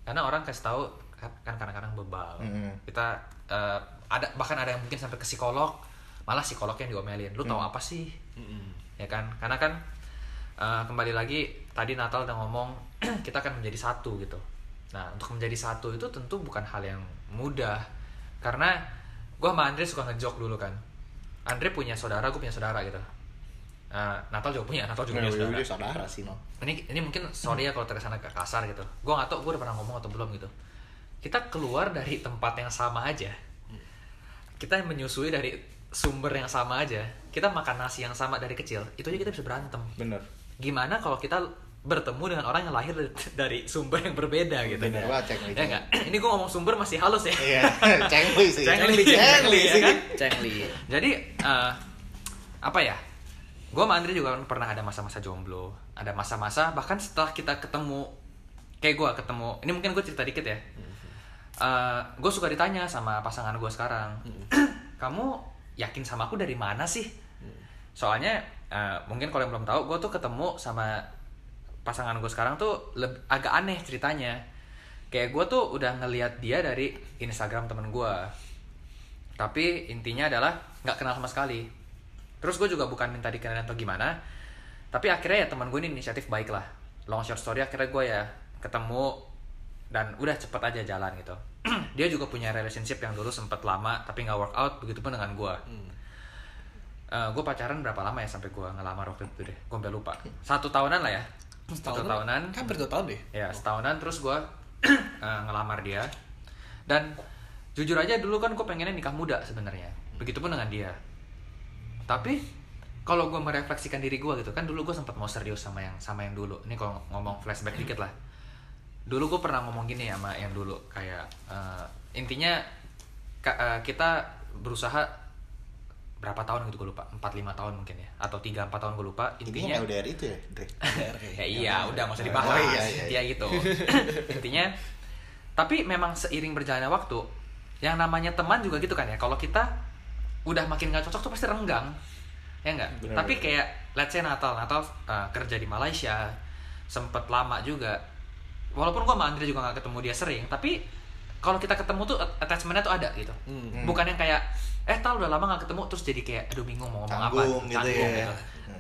karena orang kasih tahu kan kadang-kadang bebal Mm-mm. kita eh, ada bahkan ada yang mungkin sampai ke psikolog malah psikolognya yang diomelin. Lu tahu apa sih? Mm-mm. ya kan? Karena kan eh, kembali lagi tadi Natal udah ngomong kita akan menjadi satu gitu. Nah untuk menjadi satu itu tentu bukan hal yang mudah. Karena gue sama Andre suka ngejok dulu kan. Andre punya saudara gue punya saudara gitu. Eh, Natal juga punya Natal juga punya saudara. Dia saudara sih no. ini ini mungkin sorry ya kalau terkesan agak kasar gitu. Gue nggak tahu gue udah pernah ngomong atau belum gitu. Kita keluar dari tempat yang sama aja. Kita menyusui dari sumber yang sama aja kita makan nasi yang sama dari kecil itu aja kita bisa berantem Bener. gimana kalau kita bertemu dengan orang yang lahir dari, sumber yang berbeda gitu Bener banget, cek ya enggak ini gue ngomong sumber masih halus ya Iya, cengli sih. Cengli, Cengli cengli, ya kan? Cengli. Jadi eh, apa ya? Gue sama Andre juga pernah ada masa-masa jomblo, ada masa-masa bahkan setelah kita ketemu kayak gue ketemu, ini mungkin gue cerita dikit ya. gue suka ditanya sama pasangan gue sekarang, kamu yakin sama aku dari mana sih? Soalnya eh, mungkin kalau yang belum tahu, gue tuh ketemu sama pasangan gue sekarang tuh leb- agak aneh ceritanya. Kayak gue tuh udah ngeliat dia dari Instagram temen gue, tapi intinya adalah nggak kenal sama sekali terus gue juga bukan minta dikenalin atau gimana tapi akhirnya ya teman gue ini inisiatif baik lah long short story akhirnya gue ya ketemu dan udah cepet aja jalan gitu dia juga punya relationship yang dulu sempet lama tapi nggak work out begitupun dengan gue gue pacaran berapa lama ya sampai gue ngelamar waktu itu deh? Gue sampai lupa. Satu tahunan lah ya. Satu tahunan? Hampir dua tahun deh. ya setahunan terus gue ngelamar dia. Dan jujur aja dulu kan gue pengennya nikah muda sebenarnya begitupun dengan dia. Tapi kalau gue merefleksikan diri gue gitu kan dulu gue sempat mau serius sama yang sama yang dulu. Ini kalau ngomong flashback dikit lah dulu gue pernah ngomong gini sama yang dulu kayak eh, intinya ka- eh, kita berusaha berapa tahun gitu gue lupa 4-5 tahun mungkin ya atau 3-4 tahun gue lupa Intinya intinya LDR itu ya, Dre. ya iya udah. nggak usah dibahas. Oh, iya, iya, intinya gitu. Intinya tapi memang seiring berjalannya waktu yang namanya teman juga gitu kan ya kalau kita udah makin nggak cocok tuh pasti renggang ya enggak tapi kayak let's say Natal. Natal uh, kerja di Malaysia sempet lama juga walaupun gua sama Andre juga nggak ketemu dia sering tapi kalau kita ketemu tuh attachmentnya tuh ada gitu. Hmm. bukan yang kayak eh tal udah lama nggak ketemu terus jadi kayak aduh bingung mau ngomong apa. Canggung gitu ya.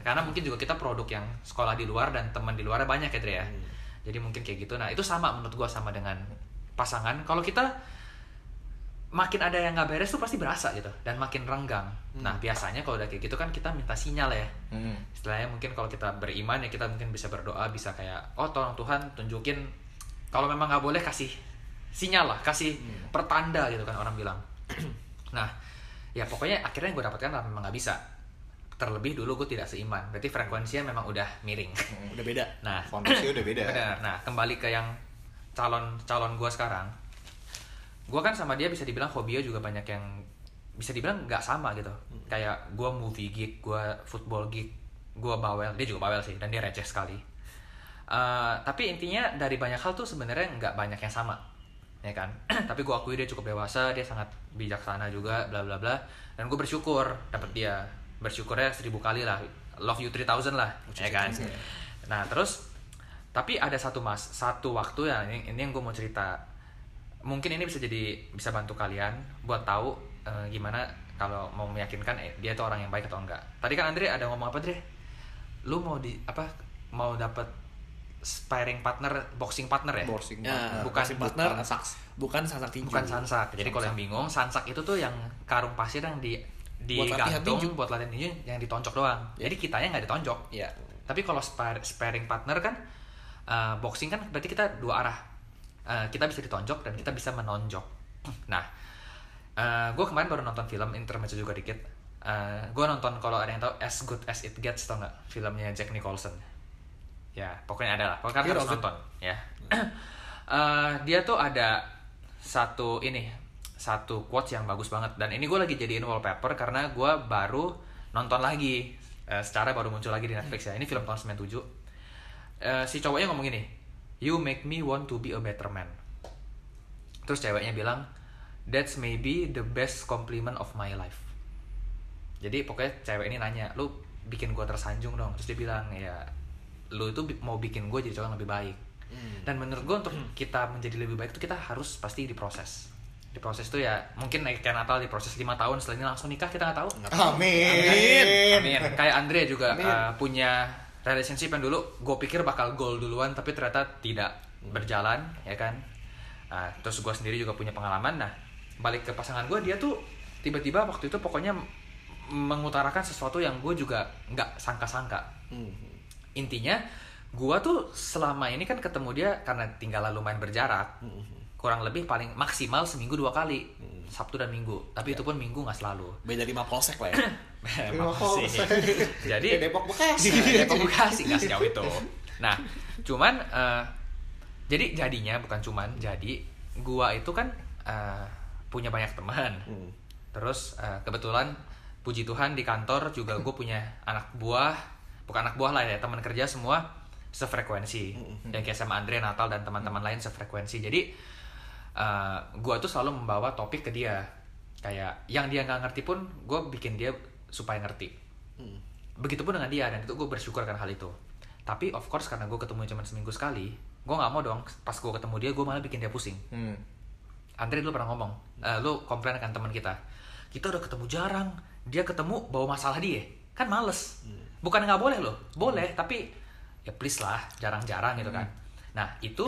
karena mungkin juga kita produk yang sekolah di luar dan teman di luarnya banyak ya Dre ya. Hmm. jadi mungkin kayak gitu. Nah itu sama menurut gua sama dengan pasangan. Kalau kita makin ada yang nggak beres tuh pasti berasa gitu dan makin renggang. Nah biasanya kalau udah kayak gitu kan kita minta sinyal ya. Hmm. istilahnya mungkin kalau kita beriman ya kita mungkin bisa berdoa bisa kayak oh tolong Tuhan tunjukin kalau memang nggak boleh kasih sinyal lah kasih pertanda gitu kan orang bilang. Nah ya pokoknya akhirnya yang gue dapatkan lah memang nggak bisa. Terlebih dulu gue tidak seiman berarti frekuensinya memang udah miring. Udah beda. nah. Fondasi udah beda. benar. Nah kembali ke yang calon calon gue sekarang gue kan sama dia bisa dibilang hobinya juga banyak yang bisa dibilang nggak sama gitu. Kayak gue movie geek gue football geek gue bawel. Dia juga bawel sih dan dia receh sekali. Eh, tapi intinya dari banyak hal tuh sebenarnya nggak banyak yang sama ya kan? Tapi gue akui dia cukup dewasa dia sangat bijaksana juga bla bla bla. Dan gue bersyukur dapet dia. Bersyukurnya seribu kali lah. Love you 3000 lah ya kan? nah terus tapi ada satu mas satu waktu ya ini, ini yang gue mau cerita mungkin ini bisa jadi bisa bantu kalian buat tahu eh, gimana kalau mau meyakinkan eh, dia tuh orang yang baik atau enggak tadi kan Andre ada ngomong apa Andre lu mau di apa mau dapat sparring partner boxing partner ya Borsing Ya, partner. bukan- boxing partner bukan saks. bukan sansak tinju. bukan sansak jadi kalau yang bingung sansak itu tuh yang karung pasir yang di Buat latihan digantung tinju. buat latihan tinju yang ditonjok doang jadi kitanya nggak ditonjok Iya. tapi kalau spar- sparring partner kan uh, boxing kan berarti kita dua arah Uh, kita bisa ditonjok dan kita bisa menonjok. Nah gue kemarin baru nonton film intermezzo juga dikit. Gue nonton kalau ada yang tahu As Good As It Gets tau nggak? Filmnya Jack Nicholson. Ya pokoknya ada lah. Pokoknya Hear harus nonton ya. Eh, dia tuh ada satu ini satu quotes yang bagus banget. Dan ini gue lagi jadiin wallpaper karena gue baru nonton lagi. Eh, secara baru muncul lagi di Netflix ya. Ini film tahun 97 Eh, si cowoknya ngomong gini you make me want to be a better man. Terus ceweknya bilang that's maybe the best compliment of my life. Jadi pokoknya cewek ini nanya lu bikin gue tersanjung dong? Terus dia bilang ya lu itu mau bikin gue jadi cowok yang lebih baik. Dan menurut gue untuk kita menjadi lebih baik itu kita harus pasti diproses. Diproses itu ya mungkin naik kayak Natal diproses lima tahun setelah ini langsung nikah kita nggak tahu. Amin. Amin. Kayak Andre juga uh, punya relationship yang dulu gue pikir bakal goal duluan tapi ternyata tidak berjalan ya kan. Nah, terus gue sendiri juga punya pengalaman. Nah balik ke pasangan gue dia tuh tiba-tiba waktu itu pokoknya mengutarakan sesuatu yang gue juga nggak sangka-sangka. Hmm. Intinya gue tuh selama ini kan ketemu dia karena tinggal lumayan berjarak kurang lebih paling maksimal seminggu dua kali Sabtu dan Minggu tapi itu pun Minggu nggak selalu Beda lima polsek lah ya. Makasih. Jadi Kayak Depok Bekasi. Depok Bekasi nggak sejauh itu. Nah, cuman eh, jadi jadinya bukan cuman jadi gua itu kan eh, punya banyak teman. Hmm. Terus eh, kebetulan puji Tuhan di kantor juga gue punya anak buah, bukan anak buah lah ya, teman kerja semua sefrekuensi. Dan kayak sama Andre, Natal dan teman-teman lain sefrekuensi. Jadi eh, gua tuh selalu membawa topik ke dia. Kayak yang dia nggak ngerti pun gue bikin dia supaya ngerti. Hmm. Begitupun dengan dia dan itu gue bersyukur kan hal itu. Tapi of course karena gue ketemu cuma seminggu sekali, gue nggak mau dong pas gue ketemu dia gue malah bikin dia pusing. Hmm. Andre dulu pernah ngomong, eh, lu komplain kan teman kita, kita udah ketemu jarang, dia ketemu bawa masalah dia, kan males. Bukan nggak boleh loh, boleh, tapi ya please lah, jarang-jarang gitu kan. Nah itu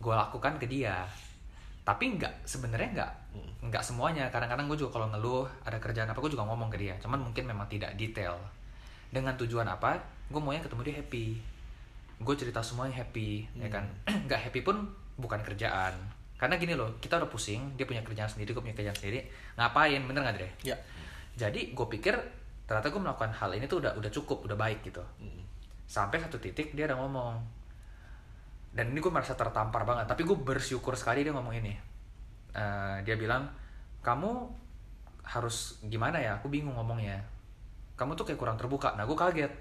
gue lakukan ke dia, tapi nggak sebenarnya nggak nggak semuanya. Kadang-kadang gue juga kalau ngeluh ada kerjaan apa, gue juga ngomong ke dia, cuman mungkin memang tidak detail. Dengan tujuan apa? Gue maunya ketemu dia happy. Gue cerita semuanya happy, ya kan? Nggak happy pun bukan kerjaan. Karena gini loh, kita udah pusing, dia punya kerjaan sendiri, gue punya kerjaan sendiri. Ngapain? Bener nggak Dre? Ya. Jadi gue pikir ternyata gue melakukan hal ini tuh udah udah cukup, udah baik gitu. Sampai satu titik dia ada ngomong. Dan ini gue merasa tertampar banget, tapi gue bersyukur sekali dia ngomong ini. Eh, dia bilang, kamu harus gimana ya? Aku bingung ngomongnya. Kamu tuh kayak kurang terbuka. Nah gue kaget.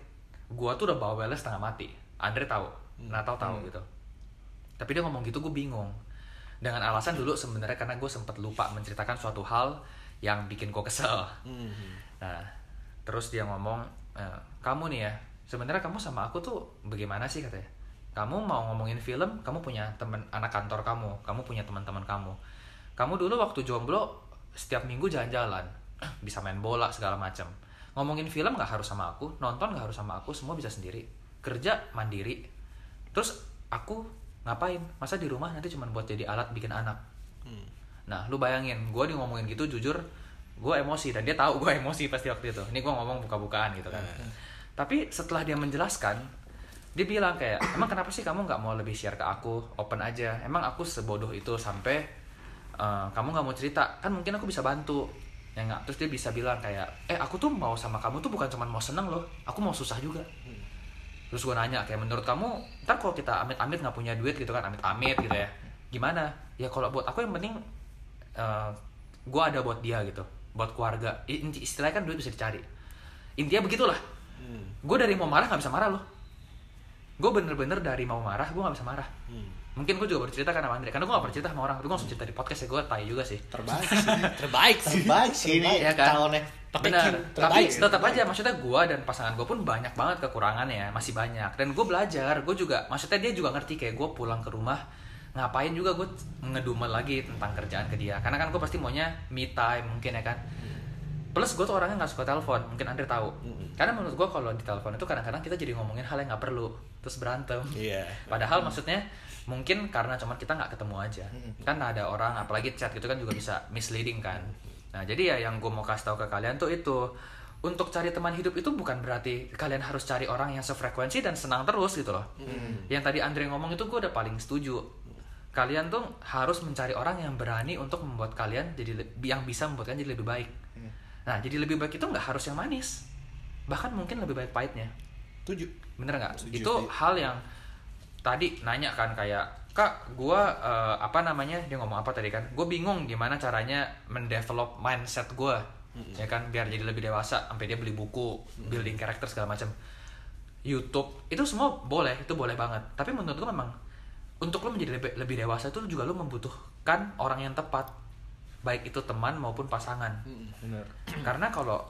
Gue tuh udah bawa wellness setengah mati. Andre tahu, Natal tahu gitu. Tapi dia ngomong gitu gue bingung. Dengan alasan dulu sebenarnya karena gue sempet lupa menceritakan suatu hal yang bikin gue kesel. Hmm. Nah, terus dia ngomong, "Eh, kamu nih ya, sebenarnya kamu sama aku tuh bagaimana sih katanya? Kamu mau ngomongin film, kamu punya teman anak kantor kamu, kamu punya teman-teman kamu. Kamu dulu waktu jomblo setiap minggu jalan-jalan, bisa main bola segala macam. Ngomongin film nggak harus sama aku, nonton nggak harus sama aku, semua bisa sendiri. Kerja mandiri. Terus aku ngapain? Masa di rumah nanti cuma buat jadi alat bikin anak? Hmm. Nah, lu bayangin, gue di ngomongin gitu jujur, gue emosi dan dia tahu gue emosi pasti waktu itu. Ini gue ngomong buka-bukaan gitu kan. Tapi setelah dia menjelaskan, dia bilang kayak, emang kenapa sih kamu nggak mau lebih share ke aku, open aja? Emang aku sebodoh itu sampai eh, kamu nggak mau cerita? Kan mungkin aku bisa bantu. Ya nggak. Terus dia bisa bilang kayak, eh aku tuh mau sama kamu tuh bukan cuma mau seneng loh, aku mau susah juga. Terus gue nanya kayak menurut kamu, ntar kalau kita amit-amit nggak punya duit gitu kan, amit-amit gitu ya, gimana? Ya kalau buat aku yang penting gue ada buat dia gitu, buat keluarga. Istilahnya kan duit bisa dicari. Intinya begitulah. Hmm. Gue dari mau marah nggak bisa marah loh. Gue bener-bener dari mau marah, gue nggak bisa marah. Hmm. Mungkin gue juga bercerita kan sama Andre, karena gue gak bercerita sama orang, tapi gue langsung cerita di podcast ya, gue tai juga sih. Terbaik sih. Terbaik sih. Terbaik sih ini Iya kan? calonnya. Benar. Tapi terbaik. tetap aja maksudnya gue dan pasangan gue pun banyak banget kekurangannya, masih banyak. Dan gue belajar, gue juga maksudnya dia juga ngerti kayak gue pulang ke rumah ngapain juga gue ngedumel lagi tentang kerjaan ke dia. Karena kan gue pasti maunya me time mungkin ya kan. Plus gue tuh orangnya nggak suka telepon, mungkin Andre tahu. Karena menurut gue kalau di telepon itu kadang-kadang kita jadi ngomongin hal yang nggak perlu, terus berantem. Iya. Padahal maksudnya mungkin karena cuman kita nggak ketemu aja. Kan ada orang apalagi chat gitu kan juga bisa misleading kan. Nah, jadi ya yang gue mau kasih tahu ke kalian tuh itu untuk cari teman hidup itu bukan berarti kalian harus cari orang yang sefrekuensi dan senang terus gitu loh. Yang tadi Andre ngomong itu gue udah paling setuju. Kalian tuh harus mencari orang yang berani untuk membuat kalian jadi yang bisa membuat kalian jadi lebih baik. Nah jadi lebih baik itu nggak harus yang manis. Bahkan mungkin lebih baik pahitnya. Tujuh. Bener nggak? Itu hal yang tadi nanya kan kayak kak gua eh, apa namanya? Dia ngomong apa tadi kan? Gue bingung gimana caranya mendevelop mindset gua. Ya kan? Biar jadi lebih dewasa sampai dia beli buku building karakter segala macam YouTube itu semua boleh itu boleh banget. Tapi menurut gue memang untuk lo menjadi lebih, lebih dewasa itu juga lo membutuhkan orang yang tepat baik itu teman maupun pasangan. Bener karena kalau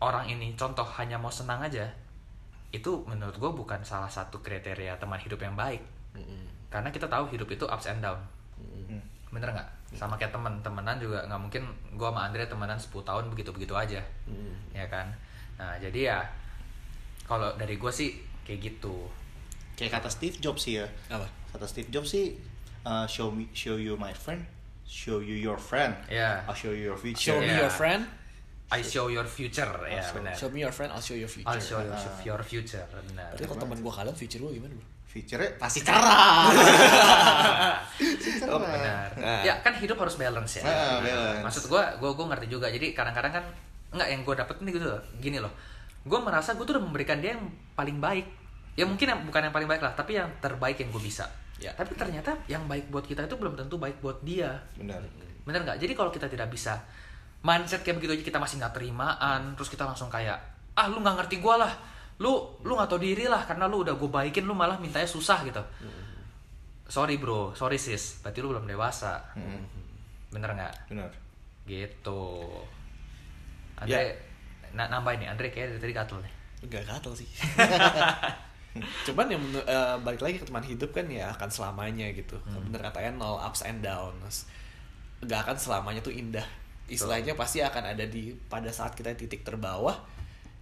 orang ini contoh hanya mau senang aja itu menurut gue bukan salah satu kriteria teman hidup yang baik. Karena kita tahu hidup itu ups and down. Hmm. bener nggak? Sama kayak teman temenan juga nggak mungkin gue sama Andre temenan 10 tahun begitu begitu aja ya kan? Nah jadi ya kalau dari gue sih kayak gitu. Kayak kata Steve Jobs sih ya. Apa? Kata Steve Jobs sih uh, show me show you my friend show you your friend Ya. I'll show you your show future me Yeah. your friend I show your future ya show- benar show me your friend I'll show your future I'll show you your future benar Tapi kalau teman gua kalian future gua gimana bro? future pasti cerah Pasti cerah. Oh, benar. Nah. Ya kan hidup harus balance ya. Ah, balance. Maksud gua, gua gua ngerti juga. Jadi kadang-kadang kan enggak yang gua dapet nih gitu loh. Gini loh. Gua merasa gua tuh udah memberikan dia yang paling baik. Ya mungkin yang bukan yang paling baik lah, tapi yang terbaik yang gue bisa. Ya. Tapi ternyata yang baik buat kita itu belum tentu baik buat dia. benar Bener nggak? Jadi kalau kita tidak bisa mindset kayak begitu aja kita masih nggak terimaan, terus kita langsung kayak ah lu nggak ngerti gua lah, lu lu nggak tahu diri lah karena lu udah gue baikin lu malah mintanya susah gitu. Sorry bro, sorry sis, berarti lu belum dewasa. Bener nggak? benar Gitu. Andre, na nambahin nih, Andre kayak dari tadi gatel nih. Enggak gatel sih. Cuman yang eh, balik lagi ke teman hidup kan ya akan selamanya gitu. Bener katanya nol ups and downs. Gak akan selamanya tuh indah. Istilahnya pasti akan ada di pada saat kita titik terbawah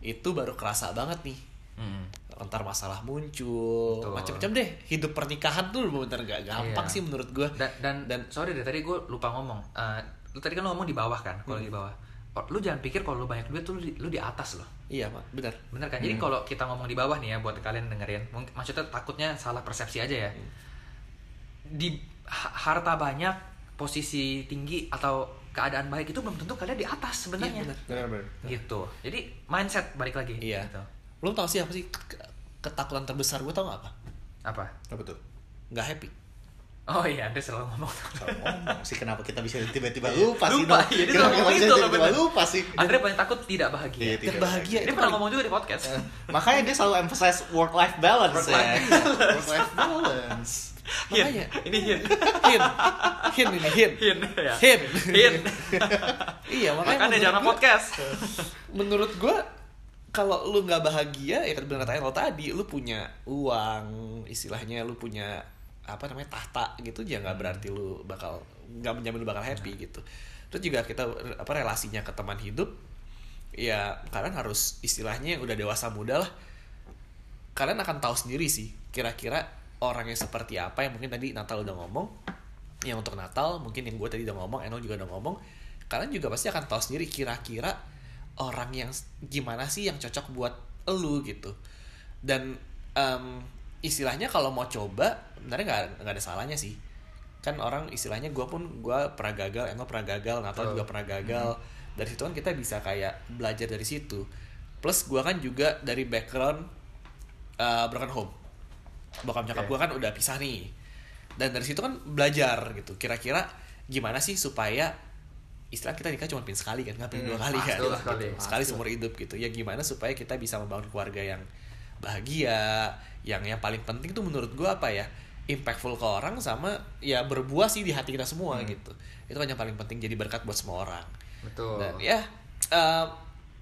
itu baru kerasa banget nih. Hmm. Entar masalah muncul, macam-macam deh. Hidup pernikahan tuh bener gak gampang Iya. sih menurut gua. Dan, dan, dan sorry deh tadi gue lupa ngomong. Eh, lu tadi kan lu ngomong di bawah kan, kalau di bawah. Oh, Lu jangan pikir kalau lu banyak duit tuh lu di, lu di atas loh. iya, Mak, bener. Bener kan? Jadi kalau kita ngomong di bawah nih ya buat kalian dengerin, mungkin maksudnya takutnya salah persepsi aja ya. Di ha- harta banyak, posisi tinggi atau keadaan baik itu belum tentu kalian di atas sebenarnya. Iya, bener. benar benar gitu. Jadi mindset balik lagi. Iya. Gitu. Belum tau sih apa sih ke- ketakutan terbesar gue tau gak apa? Apa? apa tuh Nggak happy. Oh iya, Anda selalu ngomong. Kalau ngomong sih kenapa kita bisa tiba-tiba lupa sih Lupa, dong? iya, dia Kenapa ngomong kita itu loh, tiba-tiba bener. lupa sih Andre paling takut tidak bahagia. Iya, tidak bahagia. Ini itu pernah paling- ngomong juga di podcast. makanya dia selalu emphasize work life balance Work ya life work life balance Makanya. ini hin. Hin. Hin ini hin. Hin ya. Hin. Hin. iya, makanya Makanya jangan podcast. menurut gua kalau lu nggak bahagia ya bener katanya lo tadi lu punya uang istilahnya lu punya apa namanya tahta gitu ya nggak berarti lu bakal nggak menjamin lu bakal happy gitu. Terus juga kita apa relasinya ke teman hidup ya kalian harus istilahnya yang udah dewasa muda lah kalian akan tahu sendiri sih kira-kira orangnya seperti apa yang mungkin tadi Natal udah ngomong yang untuk Natal mungkin yang gue tadi udah ngomong Eno juga udah ngomong kalian juga pasti akan tahu sendiri kira-kira orang yang gimana sih yang cocok buat elu gitu. Dan em, istilahnya kalau mau coba sebenarnya nggak nggak ada salahnya sih kan orang istilahnya gue pun gue pernah gagal Eno pernah gagal Natal Betul. juga pernah gagal dari situ kan kita bisa kayak belajar dari situ plus gue kan juga dari background uh, broken home bokap nyokap Oke. gue kan udah pisah nih dan dari situ kan belajar gitu kira-kira gimana sih supaya istilah kita nikah cuma pin sekali kan nggak pin Hmm, dua kali kan sekali. Gitu. sekali seumur hidup gitu ya gimana supaya kita bisa membangun keluarga yang bahagia. Yang yang paling penting tuh menurut gue apa ya? Impactful ke orang sama ya berbuah sih di hati kita semua Hmm. gitu. Itu kan yang paling penting jadi berkat buat semua orang. Betul. dan ya eh,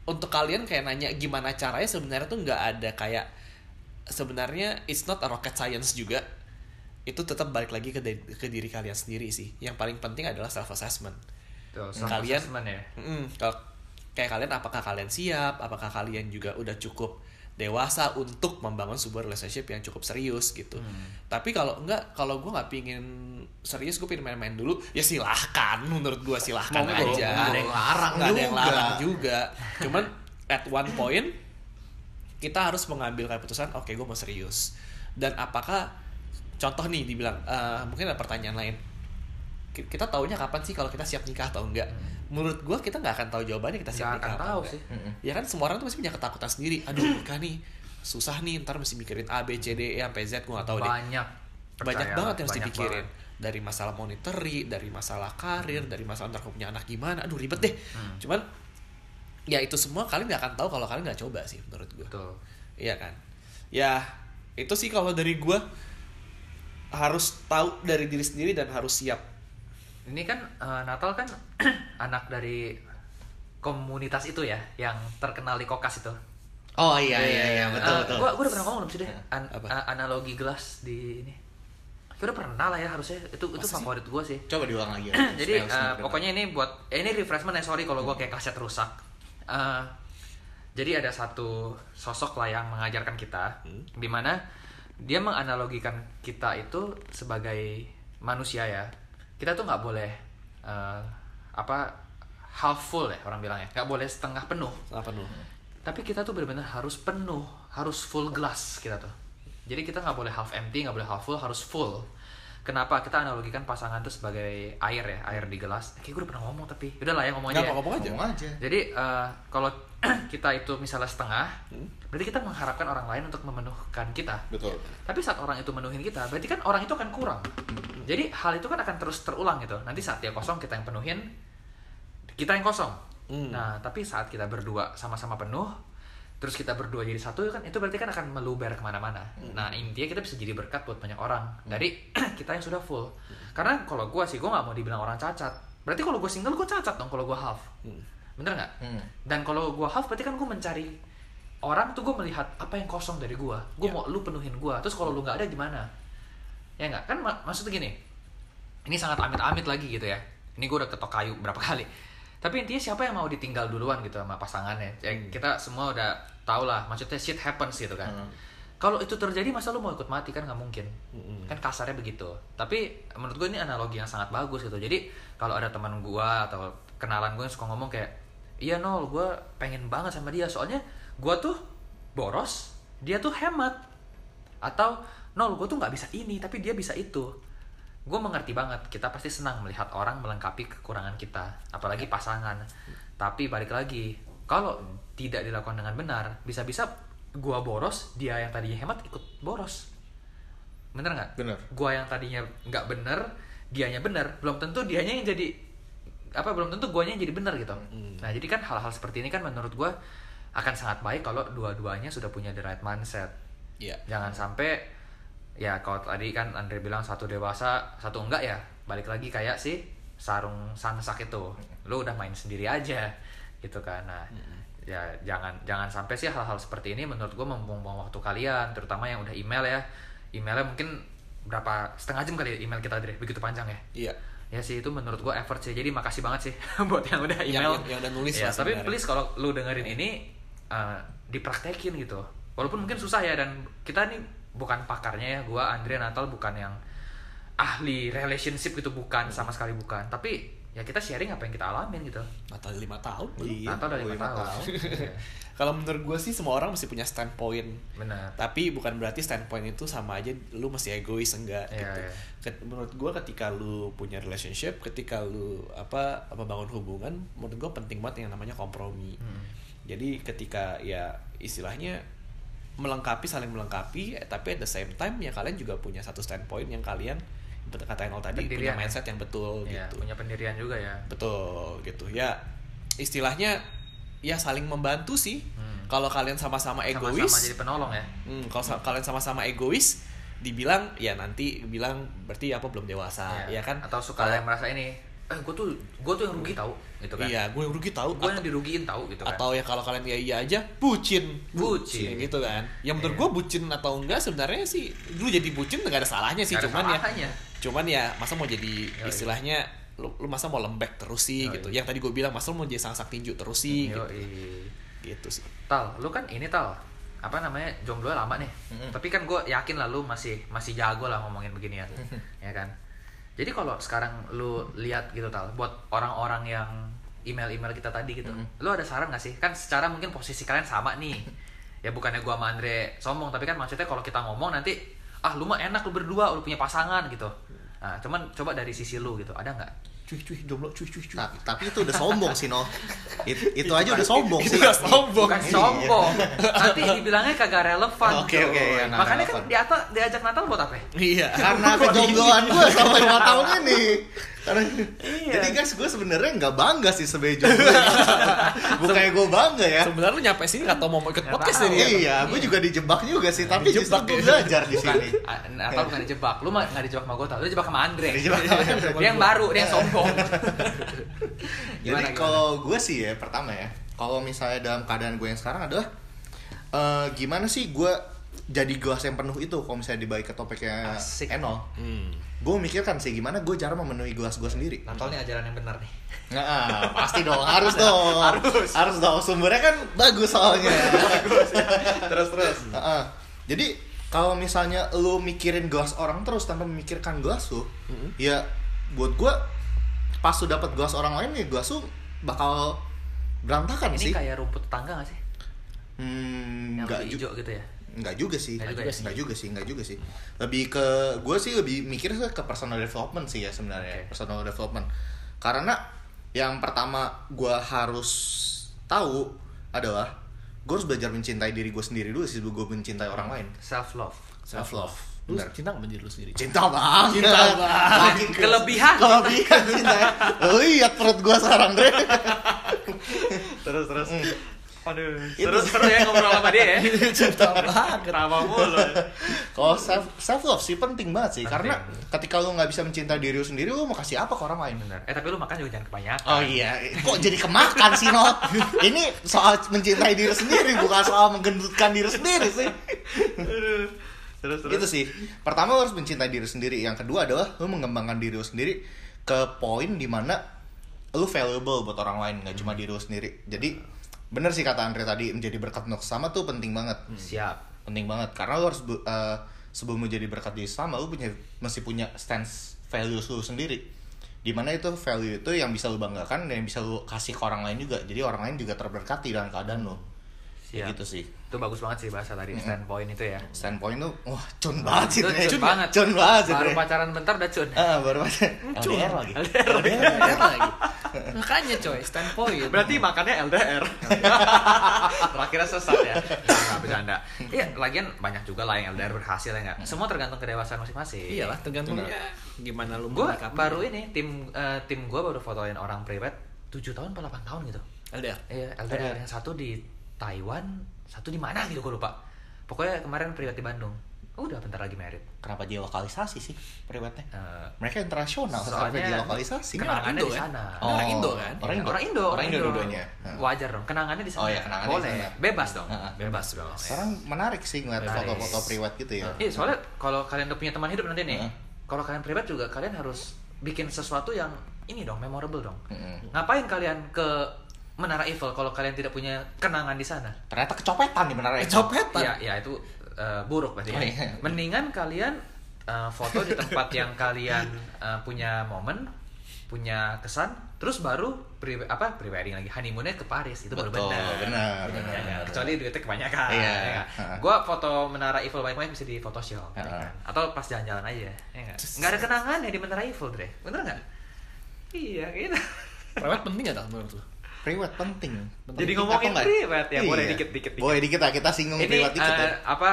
untuk kalian kayak nanya gimana caranya sebenarnya tuh nggak ada kayak sebenarnya it's not a rocket science juga. Itu tetap balik lagi ke, ke diri kalian sendiri sih. Yang paling penting adalah self assessment Tuh, kalian ya. kalau kayak kalian apakah kalian siap? Apakah kalian juga udah cukup dewasa untuk membangun sebuah relationship yang cukup serius gitu. Hmm. tapi kalau enggak kalau gue nggak pingin serius gue pingin main-main dulu ya silahkan. Menurut gue silahkan Monggo, aja. nggak ada yang larang Nggak ada yang juga. larang juga. Cuman at one point kita harus mengambil keputusan oke gue mau serius. Dan apakah contoh nih dibilang eh, mungkin ada pertanyaan lain. Ki- kita taunya kapan sih kalau kita siap nikah atau enggak menurut gue kita nggak akan tahu jawabannya kita siap nikah akan tahu sih. ya kan semua orang tuh pasti punya ketakutan sendiri. Aduh nikah nih susah nih ntar mesti mikirin A B C D E sampai Z gue nggak tahu deh. Banyak. Banyak banget yang harus banyak dipikirin banget. dari masalah monetary dari masalah karir dari masalah ntar punya anak gimana. Aduh ribet deh. Hmm. cuman ya itu semua kalian nggak akan tahu kalau kalian nggak coba sih menurut gue betul. Iya kan? Ya itu sih kalau dari gue harus tahu dari diri sendiri dan harus siap ini kan eh, Natal kan anak dari komunitas itu ya yang terkenal di kokas itu Oh iya iya iya betul Eh, betul. gua, gua udah pernah ngomong belum sih deh An- Apa? analogi gelas di ini Gua udah pernah lah ya harusnya itu itu Masa sih? favorit gua sih Coba diulang lagi. ya, jadi eh, semua pokoknya ini buat eh, ini refreshment ya sorry kalau gua kayak kaset rusak Eh, jadi ada satu sosok lah yang mengajarkan kita Hmm. di mana dia menganalogikan kita itu sebagai manusia ya kita tuh nggak boleh eh, apa half full ya orang bilang ya. Nggak boleh setengah penuh. Apa nuh tapi kita tuh benar-benar harus penuh harus full glass kita tuh. Jadi kita nggak boleh half empty nggak boleh half full harus full kenapa kita analogikan pasangan tuh sebagai air ya air di gelas kayak gue udah pernah ngomong tapi udah lah ya ngomong aja ya. apa-apa aja Ngomong aja. jadi eh, kalau kita itu misalnya setengah Hmm. berarti kita mengharapkan orang lain untuk memenuhkan kita Betul. tapi saat orang itu menuhin kita berarti kan orang itu akan kurang jadi hal itu kan akan terus terulang gitu nanti saat dia kosong kita yang penuhin kita yang kosong Hmm. nah tapi saat kita berdua sama-sama penuh terus kita berdua jadi satu kan itu berarti kan akan meluber ke mana-mana. Nah intinya kita bisa jadi berkat buat banyak orang. Dari kita yang sudah full. Karena kalau gue sih gue nggak mau dibilang orang cacat. Berarti kalau gue single gue cacat dong kalau gue half. Hmm. bener nggak? Hmm. dan kalau gue half berarti kan gue mencari orang tuh gue melihat apa yang kosong dari gue gue Ya. mau lu penuhin gue terus kalau lu nggak ada gimana? Ya nggak? Kan mak maksudnya gini. Ini sangat amit-amit lagi gitu ya. Ini gue udah ketok kayu berapa kali tapi intinya siapa yang mau ditinggal duluan gitu sama pasangannya? Ya, kita semua udah tau lah maksudnya shit happens gitu kan. Hmm. kalau itu terjadi masa lu mau ikut mati? Kan nggak mungkin. Mm-mm. kan kasarnya begitu. Tapi menurut gue ini analogi yang sangat bagus gitu. Jadi kalau ada teman gue atau kenalan gue yang suka ngomong kayak iya nol gue pengen banget sama dia. Soalnya gue tuh boros dia tuh hemat. Atau nol gue tuh nggak bisa ini tapi dia bisa itu gue mengerti banget kita pasti senang melihat orang melengkapi kekurangan kita apalagi pasangan. Tapi balik lagi kalau tidak dilakukan dengan benar bisa-bisa gue boros dia yang tadinya hemat ikut boros. Bener nggak? Bener. gua yang tadinya nggak bener dianya bener belum tentu dianya yang jadi apa belum tentu guanya yang jadi bener gitu. Nah jadi kan hal-hal seperti ini kan menurut gua akan sangat baik kalau dua-duanya sudah punya the right mindset. Iya. jangan sampai ya kalau tadi kan Andre bilang satu dewasa satu enggak ya. Balik lagi kayak si sarung sansak itu. Lu udah main sendiri aja gitu kan. Nah ya jangan jangan sampai sih hal-hal seperti ini menurut gua membuang-buang waktu kalian terutama yang udah email ya. Emailnya mungkin berapa setengah jam kali ya email kita Andre. Begitu panjang ya? Iya. ya sih itu menurut gua effort sih. Jadi makasih banget sih buat yang udah Yang- email. yang- yang udah nulis ya tapi sebenarnya. please kalau lu dengerin ini uh, dipraktekin gitu. Walaupun mungkin susah ya dan kita nih bukan pakarnya ya gua Andre Natal bukan yang ahli relationship gitu bukan sama sekali bukan tapi ya kita sharing apa yang kita alamin gitu Natal lima tahun. Iya. Natal dari lima tahun Iya, Kalau menurut gue sih semua orang mesti punya standpoint. benar Tapi bukan berarti standpoint itu sama aja lu mesti egois enggak Iya, gitu. iya. Ket- Menurut gue ketika lu punya relationship, ketika lu apa apa bangun hubungan, menurut gue penting banget yang namanya kompromi. Hmm. Jadi ketika ya istilahnya melengkapi saling melengkapi, eh, tapi at the same time ya kalian juga punya satu standpoint yang kalian kata Enol tadi punya Pendirian ya. mindset yang betul Iya, gitu. punya pendirian juga ya Betul gitu. Ya istilahnya ya saling membantu sih. Hmm. Kalau kalian sama-sama egois, sama-sama jadi penolong ya Hmm, kalau sa- kalian sama-sama egois, dibilang ya nanti bilang berarti apa belum dewasa, Iya. ya kan? atau suka yang merasa ini eh gue tuh gue tuh yang rugi tahu gitu kan Iya, gue yang rugi tahu. gue yang dirugiin tahu gitu kan atau ya kalau kalian ya iya aja, bucin, Bucin. Kayak gitu kan? Yang menurut Iya. gue bucin atau enggak sebenarnya sih, lu jadi bucin nggak ada salahnya sih, ada cuman ya, cuman ya masa mau jadi Yoi. istilahnya lu, lu masa mau lembek terus sih Yoi. gitu. Yang tadi gue bilang masa lu mau jadi sangsak tinju terus sih gitu. Yoi. Gitu sih. Tal, lu kan ini tal apa namanya jomblo lama nih. Mm-mm. Tapi kan gue yakin lah lu masih masih jago lah ngomongin beginian, ya kan. Jadi kalau sekarang lu lihat gitu tal, buat orang-orang yang email-email kita tadi gitu, Mm-mm. lu ada saran gak sih? Kan secara mungkin posisi kalian sama nih. Ya bukannya gua sama Andre sombong, tapi kan maksudnya kalau kita ngomong nanti ah lu mah enak lu berdua, lu punya pasangan gitu. Nah, cuman coba dari sisi lu gitu, ada nggak? Cuy cuy jomblo cuy cuy cuy. Ta- tapi itu udah sombong sih no It- itu aja udah sombong Itu sih udah sombong. Bukan Iya. sombong. Nanti dibilangnya kagak relevan. Oke, cuy. oke, ya, nggak Makanya kan di atas diajak Natal buat apa? ya? Iya. karena kejombloan gue sampai 5 tahun ini karena Iya. jadi guys gue sebenarnya nggak bangga sih sebagai jomblo bukannya gue bangga ya Sebenarnya lu nyampe sini nggak tau mau ikut podcast ini. iya gue juga dijebak juga sih tapi justru Dijebak gue ya. belajar di sini ah, Natal bukan dijebak. Lu mah nggak dijebak sama gue tau. Lu dijebak sama Andre. Dijebak sama- dia yang baru, dia yang sombong. Jadi kalau gue sih ya pertama ya, kalau misalnya dalam keadaan gue yang sekarang adalah eh, gimana sih gue jadi gelas yang penuh itu kalau misalnya dibalik ke topiknya Asik. Enol. Hmm. Gue mikirkan sih gimana gue cara memenuhi gelas gue sendiri. Natal ini ajaran yang benar nih. Nah, pasti dong, harus dong. harus. Harus dong, sumbernya kan bagus soalnya. bagus. terus terus. Jadi kalau misalnya lu mikirin gelas orang terus tanpa memikirkan gelas lu, ya buat gua pas lu dapat gelas orang lain ya gelas lu bakal berantakan Ini sih. kayak rumput tetangga gak sih? Hmm, Yang enggak juga. hijau gitu ya. Enggak juga sih. Nggak juga Enggak sih. Enggak juga sih, enggak juga sih. Lebih ke gue sih lebih mikir ke personal development sih ya sebenarnya. Oke. Personal development. Karena yang pertama gue harus tahu adalah gue harus belajar mencintai diri gue sendiri dulu sih sebelum gue mencintai orang lain. Self love. Self love. Lu Benar. cinta sama diri lu sendiri? Cinta banget. Cinta banget. Makin Kelebihan. Kelebihan cinta. ya. Lihat perut gue sekarang deh. terus terus. Aduh, Itu seru sih. seru ya ngobrol sama dia ya. Cinta banget. Ketawa mulu. Kalau self self love sih penting banget sih Penting. karena ketika lu nggak bisa mencintai diri lu sendiri lu mau kasih apa ke orang lain? Bener. Eh tapi lu makan juga jangan kebanyakan. Oh iya, kok jadi kemakan sih Not? Ini soal mencintai diri sendiri bukan soal menggendutkan diri sendiri sih. Terus Itu sih. Pertama lu harus mencintai diri sendiri. Yang kedua adalah lu mengembangkan diri lu sendiri ke poin di mana lu valuable buat orang lain, nggak cuma diri lu sendiri. Jadi bener sih kata Andre tadi menjadi berkat untuk sama tuh penting banget. Siap. penting banget karena lu harus eh, sebelum lu jadi berkat diri sama lu punya mesti punya stance values lu sendiri di mana itu value itu yang bisa lu banggakan dan yang bisa lu kasih ke orang lain juga jadi orang lain juga terberkati dalam keadaan lu Siap. Kayak gitu sih Itu bagus banget sih bahasa tadi standpoint itu ya. standpoint lu wah cun banget sih Itu Dre. cun banget. cun banget sih Baru pacaran bentar udah cun. ah baru pacaran LDR lagi LDR lagi. Makanya coy, standpoint. Berarti makannya LDR. Terakhirnya sesat ya. Enggak bercanda. Iya, lagian banyak juga lah yang LDR berhasil ya enggak. Semua tergantung kedewasaan masing-masing. Iyalah, tergantung ya gimana lu Gue baru ini tim eh, tim gue baru fotoin orang private 7 tahun apa 8 tahun gitu. LDR. Iya, LDR yang satu di Taiwan, satu di mana gitu gue lupa. Pokoknya kemarin private di Bandung. Udah bentar lagi merit. kenapa dia lokalisasi sih privatnya Eh, mereka internasional sampai dia lokalisasi kenangannya Indo di kan? sana. Oh. Orang Indo kan? orang Indo Orang Indo, orang Indo dua-duanya. Wajar dong, kenangannya di sana. Oh iya, kenangannya di Boleh, sana. bebas dong. Heeh. Bebas dong. sekarang menarik sih ngeliat foto-foto privat gitu ya Iya, soalnya kalau kalian udah punya teman hidup nanti nih, Heeh. kalau kalian privat juga kalian harus bikin sesuatu yang ini dong, memorable dong. Heeh. Ngapain kalian ke Menara Eiffel kalau kalian tidak punya kenangan di sana? ternyata kecopetan di benar Kecopetan. Ya, ya itu eh, buruk berarti. Oh, ya. iya. Mendingan kalian eh, foto di tempat yang kalian eh, punya momen, punya kesan, terus baru pre apa prewedding lagi honeymoonnya ke Paris itu baru Betul, benar. benar, Ya, benar. ya. Kecuali duitnya kebanyakan. Iya. ya nggak? Heeh. Gua foto Menara Eiffel baik-baik bisa di Photoshop. ya kan? Atau pas jalan-jalan aja. Ya nggak? Nggak ada kenangan ya di Menara Eiffel, Dre. Bener nggak? Iya, gitu. Private penting gak tau menurut lu? Privat penting. Jadi Penting ngomongin apa nggak? privat ya, boleh Iya. dikit-dikit. Boleh dikit lah kita singgung ini privat dikit eh, ya. apa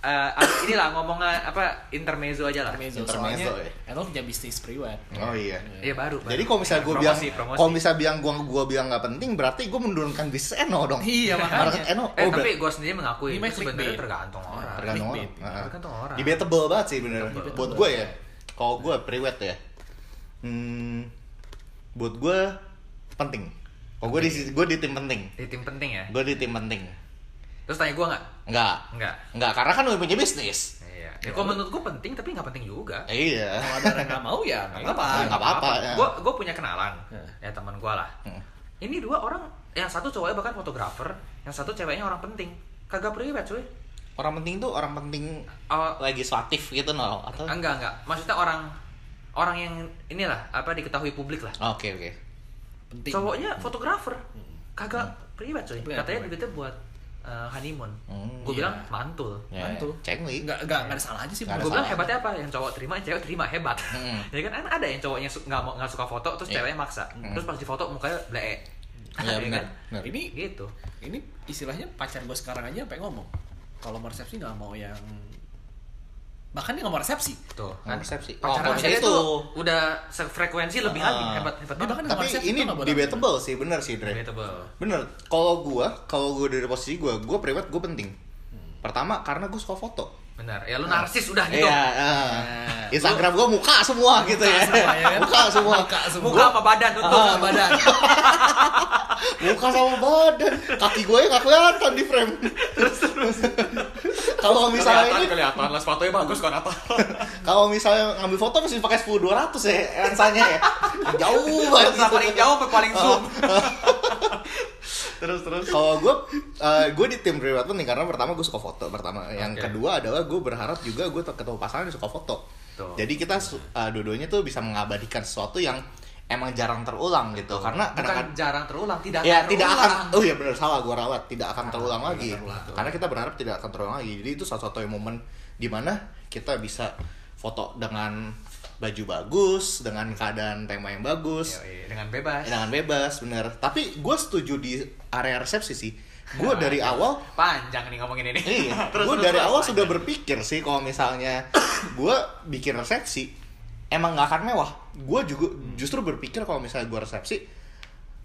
eh, ah, inilah ngomongnya apa intermezzo aja lah Intermezzo, Intermezzo, soalnya ya. Eno punya bisnis privat. Oh iya. iya baru, Jadi baru. kalau misalnya gue bilang, kalau misalnya bilang gue gua bilang nggak penting, berarti gue menurunkan bisnis Eno dong. Iya, makanya. Market Eno. eh oh, tapi gue sendiri mengakui Ini sebenarnya tergantung orang tergantung orang. clickbait. Heeh. Tergantung orang. Debatable banget sih bener. Buat gue ya, kalau gue privat ya, hmm, buat gue penting. Kalau gue di gue di tim penting. di tim penting ya Gue di tim penting. terus tanya gue nggak Enggak. nggak Enggak, karena kan udah punya bisnis. iya ya, kalau menurut gue penting tapi nggak penting juga Iya. Kalau ada yang gak mau ya nggak apa-apa. Nggak apa-apa, ya. gue gue punya kenalan Ya. ya teman gue lah Hmm. ini dua orang yang satu cowoknya bahkan fotografer yang satu ceweknya orang penting kagak privat cuy Orang penting tuh orang penting oh, legislatif gitu no atau enggak enggak maksudnya orang orang yang inilah apa diketahui publik lah Oke oke. Penting. cowoknya fotografer kagak privat coy Privat, katanya duitnya buat eh, honeymoon. Hmm, gue iya. bilang mantul. Ya, Mantul. Cengli. nggak nggak nggak ada salah aja sih Gue bilang hebatnya apa? Yang cowok terima, yang cewek terima hebat. Hmm. ya kan kan ada yang cowoknya su- nggak mau nggak suka foto, terus Iya. ceweknya maksa. Terus pas di foto mukanya blee. Iya Ya benar. kan? ini Gitu. ini istilahnya pacar gue sekarang aja sampai ngomong kalau mau resepsi nggak mau yang bahkan dia nggak mau resepsi Tuh. Nggak resepsi. Pacaran Oh, saya itu. itu udah sefrekuensi lebih Ah. lagi hebat hebat Dia banget. bahkan Tapi ini nggak boleh. debatable sih, bener sih Dre. Debatable. Bener. Kalau gua, kalau gua dari posisi gua, gua private gua penting. Pertama karena gua suka foto. Benar. Ya lu narsis udah gitu. Iya, ah. Instagram gua muka semua gitu ya. semua, ya kan? Muka semua. Muka semua. Muka apa badan untuk Ah, badan Muka sama badan. Kaki gue nggak kelihatan di frame. Terus terus. Kalau misalnya ini kelihatan lah sepatunya bagus kok Natal. kalau misalnya ngambil foto mesti pakai 10 200 ya lensanya ya. Jauh banget. Terus paling jauh apa paling zoom? terus terus kalau gue gue di tim private penting karena pertama gue suka foto pertama yang Oke. kedua adalah gue berharap juga gue ketemu pasangan yang suka foto Tuh. jadi kita uh, dua-duanya tuh bisa mengabadikan sesuatu yang emang jarang terulang gitu karena bukan kadang-kadang jarang terulang, tidak ya akan tidak terulang. akan oh iya benar salah gue rawat tidak akan terulang tidak lagi. terulang, karena kita berharap tidak akan terulang lagi. Jadi itu salah satu yang momen di mana kita bisa foto dengan baju bagus dengan keadaan tema yang bagus. Yoi, dengan bebas. dengan bebas bener. Tapi gue setuju di area resepsi sih. Gue dari awal panjang nih ngomongin ini. iya gue dari terus, awal panjang. sudah berpikir sih kalau misalnya gue bikin resepsi emang nggak akan mewah gue juga justru berpikir kalau misalnya gue resepsi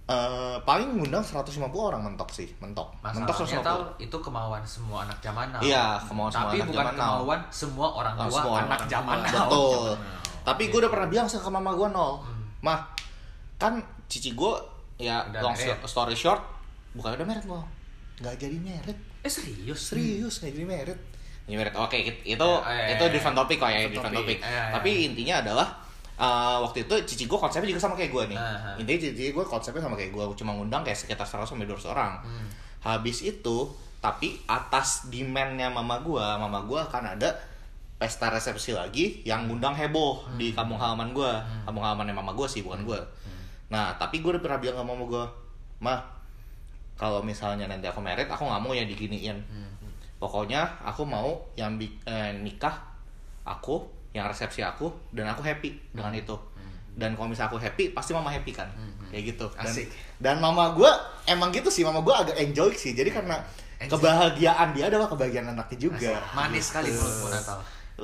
eh, paling ngundang 150 orang mentok sih mentok mentok Masalahnya 150 tahu itu kemauan semua anak zaman now. Iya, kemauan semua Tapi anak bukan zaman now. kemauan semua orang tua semua anak orang zaman now. betul Zaman now. tapi gue udah pernah bilang ke mama gue nol mah kan cici gue ya Udah long married. story short bukan udah merit loh nggak jadi merit Eh serius? serius nggak jadi merit merit oke it- itu Ya, eh, itu different topic kok ya different topic. topic Eh, eh. tapi intinya adalah eh, waktu itu cici gue konsepnya juga sama kayak gue nih ah. intinya cici gue konsepnya sama kayak gue cuma ngundang kayak sekitar 100 sampai 200 orang Hmm. habis itu tapi atas demandnya mama gue mama gue akan ada pesta resepsi lagi yang ngundang heboh Hmm. di kampung halaman gue kampung halamannya mama gue sih bukan gue Hmm. nah tapi gue udah pernah bilang ke mama gue mah kalau misalnya nanti aku merit aku nggak mau yang diginiin Hmm. Pokoknya aku mau yang eh, nikah aku yang resepsi aku dan aku happy dengan itu. Dan kalau misalnya aku happy pasti mama happy kan? Kayak gitu. Dan, Asik. dan mama gue emang gitu sih. Mama gue agak enjoy sih. Jadi karena Enjoy. kebahagiaan dia adalah kebahagiaan anaknya juga. Manis sekali mulutmu Natal.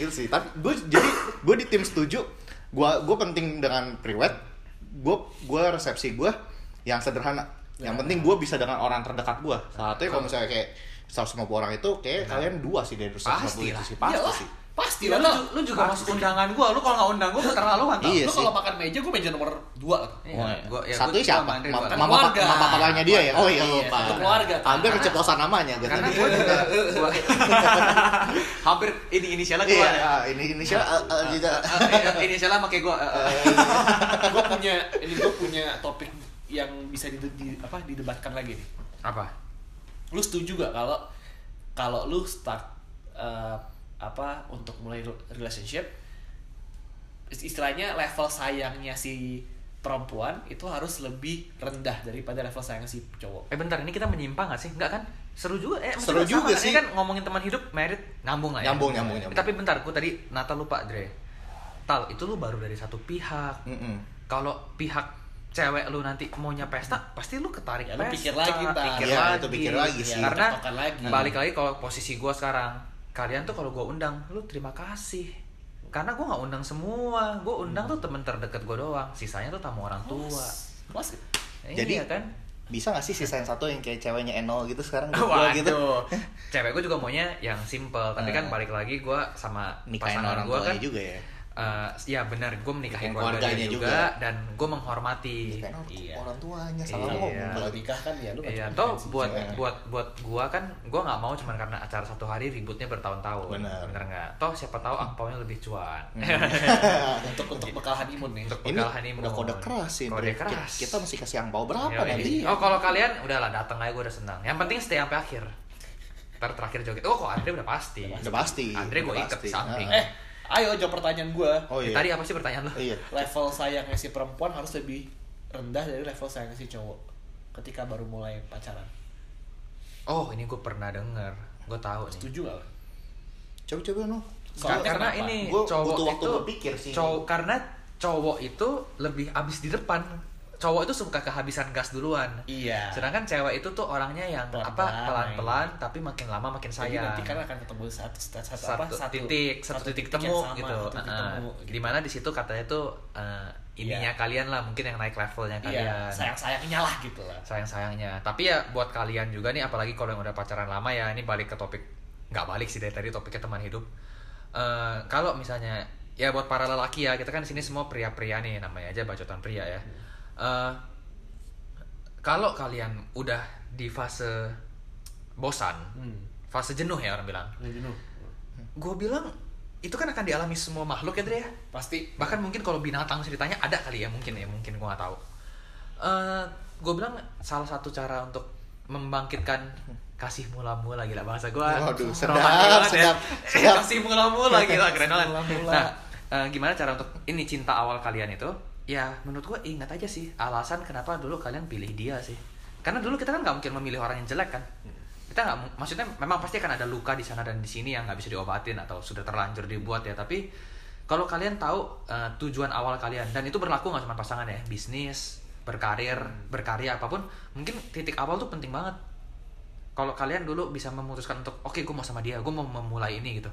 itu sih. Tapi gue jadi gue di tim setuju. Gue gue penting dengan priwet. Gue gue resepsi gue yang sederhana yang penting gue bisa dengan orang terdekat gue satunya kalau misalnya kayak 150 orang itu kayak kalian dua sih dari 150 Pasti itu sih pasti Iyalah. sih pasti Ya, lah lu, lu juga masuk undangan gua, lu kalau nggak undang gua keterlaluan tau. Iya lu kalau makan meja gue meja nomor dua Iya, Wah, gua- ya, satu gua- siapa? gua sama Andre Ma- dua. Kan Mama keluarga. mama papanya dia ya? Oh iya Iya, lupa. untuk keluarga. Hampir keceplosan namanya gitu. Karena gua juga hampir ini inisialnya Iya, keluar. ya. ah, ini inisial eh, eh, juga. Eh, eh, Inisialnya pakai gua. eh. gue punya ini gue punya topik yang bisa di, di- apa didebatkan lagi nih Apa? lu setuju gak kalau kalau lu start eh, apa untuk mulai relationship istilahnya level sayangnya si perempuan itu harus lebih rendah daripada level sayangnya si cowok Eh bentar, ini kita menyimpang gak sih? Enggak kan? Seru juga eh Seru juga sama, sih. Ini kan ngomongin teman hidup merit nyambung lah ya. Nyambung, nyambung, nyambung. Tapi bentar, gua tadi Natal lupa, Dre. Tal, itu lu baru dari satu pihak. Mm-mm. Kalau pihak cewek lu nanti maunya pesta, pasti lu ketarik Ya, lu pesta. pikir lagi, Tal. pikir Iya, lagi. itu pikir lagi sih. Karena Tektokan lagi. balik lagi kalau posisi gua sekarang, kalian tuh kalau gua undang, lu terima kasih. Karena gua nggak undang semua, gua undang tuh temen terdekat gua doang. Sisanya tuh tamu orang tua. Kelas Jadi iya kan? bisa gak sih sisain satu yang kayak ceweknya Enol gitu sekarang di gua gitu? Waduh, cewek gue juga maunya yang simple, tapi kan Hmm. balik lagi gue sama Nikahin pasangan orang gue kan, juga ya. Eh, ya benar, gue menikahi Nikahin keluarganya keluarganya juga, juga. dan gue menghormati. Orang, Iya. orang tuanya salah Iya. ngomong kalau berarti. nikah kan ya lu Iya, toh si buat cewek. buat buat gua kan gua nggak mau cuma karena acara satu hari ributnya bertahun-tahun. Bener. Bener nggak? Toh siapa tahu angpaunya lebih cuan. untuk untuk bekal honeymoon nih Untuk Ini bekal honeymoon. udah kode keras sih. Kode keras. Kita mesti kasih angpau berapa nanti? Oh kalau kalian udahlah datang aja gue udah senang. Yang penting stay sampai akhir. Ntar terakhir joget. Oh kok Andre udah pasti. Udah pasti. Andre gue ikat di samping. Eh ayo jawab pertanyaan gue Oh Eh, iya. Tadi apa sih pertanyaan lo? Iya. level sayangnya si perempuan harus lebih rendah dari level sayangnya si cowok ketika baru mulai pacaran Oh, ini gue pernah denger. Gue tahu nih. Setuju gak? Coba coba no. Soalnya Soalnya karena kenapa? ini Gua cowok butuh waktu itu berpikir sih. Cowok karena cowok itu lebih abis di depan. Cowok itu suka kehabisan gas duluan. Iya. Sedangkan cewek itu tuh orangnya yang Pelan-pelan, apa pelan-pelan tapi makin lama makin Jadi sayang. nanti kan akan ketemu satu satu, satu, satu, apa? titik satu, titik, temu sama, gitu. satu titik Heeh. temu, gitu. Di mana di situ katanya tuh eh, ininya Iya. kalian lah mungkin yang naik levelnya kalian. Iya, sayang-sayangnya lah gitu lah. sayang-sayangnya. Tapi ya buat kalian juga nih, apalagi kalau yang udah pacaran lama ya, ini balik ke topik nggak balik sih dari tadi topiknya teman hidup. Eh, kalau misalnya ya buat para lelaki ya, kita kan di sini semua pria-pria nih, namanya aja bacotan pria ya. Eh, kalau kalian udah di fase bosan, Hmm. fase jenuh ya orang bilang, Nggak jenuh. gue bilang itu kan akan dialami semua makhluk ya Dre ya Pasti. bahkan mungkin kalau binatang ceritanya ada kali ya mungkin ya mungkin gue nggak tahu Eh gue bilang salah satu cara untuk membangkitkan kasih mula-mula gila bahasa gue Waduh, sedap, sedap, sedap. kasih mula-mula gila keren banget Mula-mula. nah eh, gimana cara untuk ini cinta awal kalian itu ya menurut gue ingat aja sih alasan kenapa dulu kalian pilih dia sih. Karena dulu kita kan nggak mungkin memilih orang yang jelek kan. Kita nggak maksudnya memang pasti akan ada luka di sana dan di sini yang nggak bisa diobatin atau sudah terlanjur dibuat ya. Tapi kalau kalian tahu eh, tujuan awal kalian dan itu berlaku nggak cuma pasangan ya bisnis berkarir berkarya apa pun mungkin titik awal tuh penting banget. Kalau kalian dulu bisa memutuskan untuk oke gue mau sama dia gue mau memulai ini gitu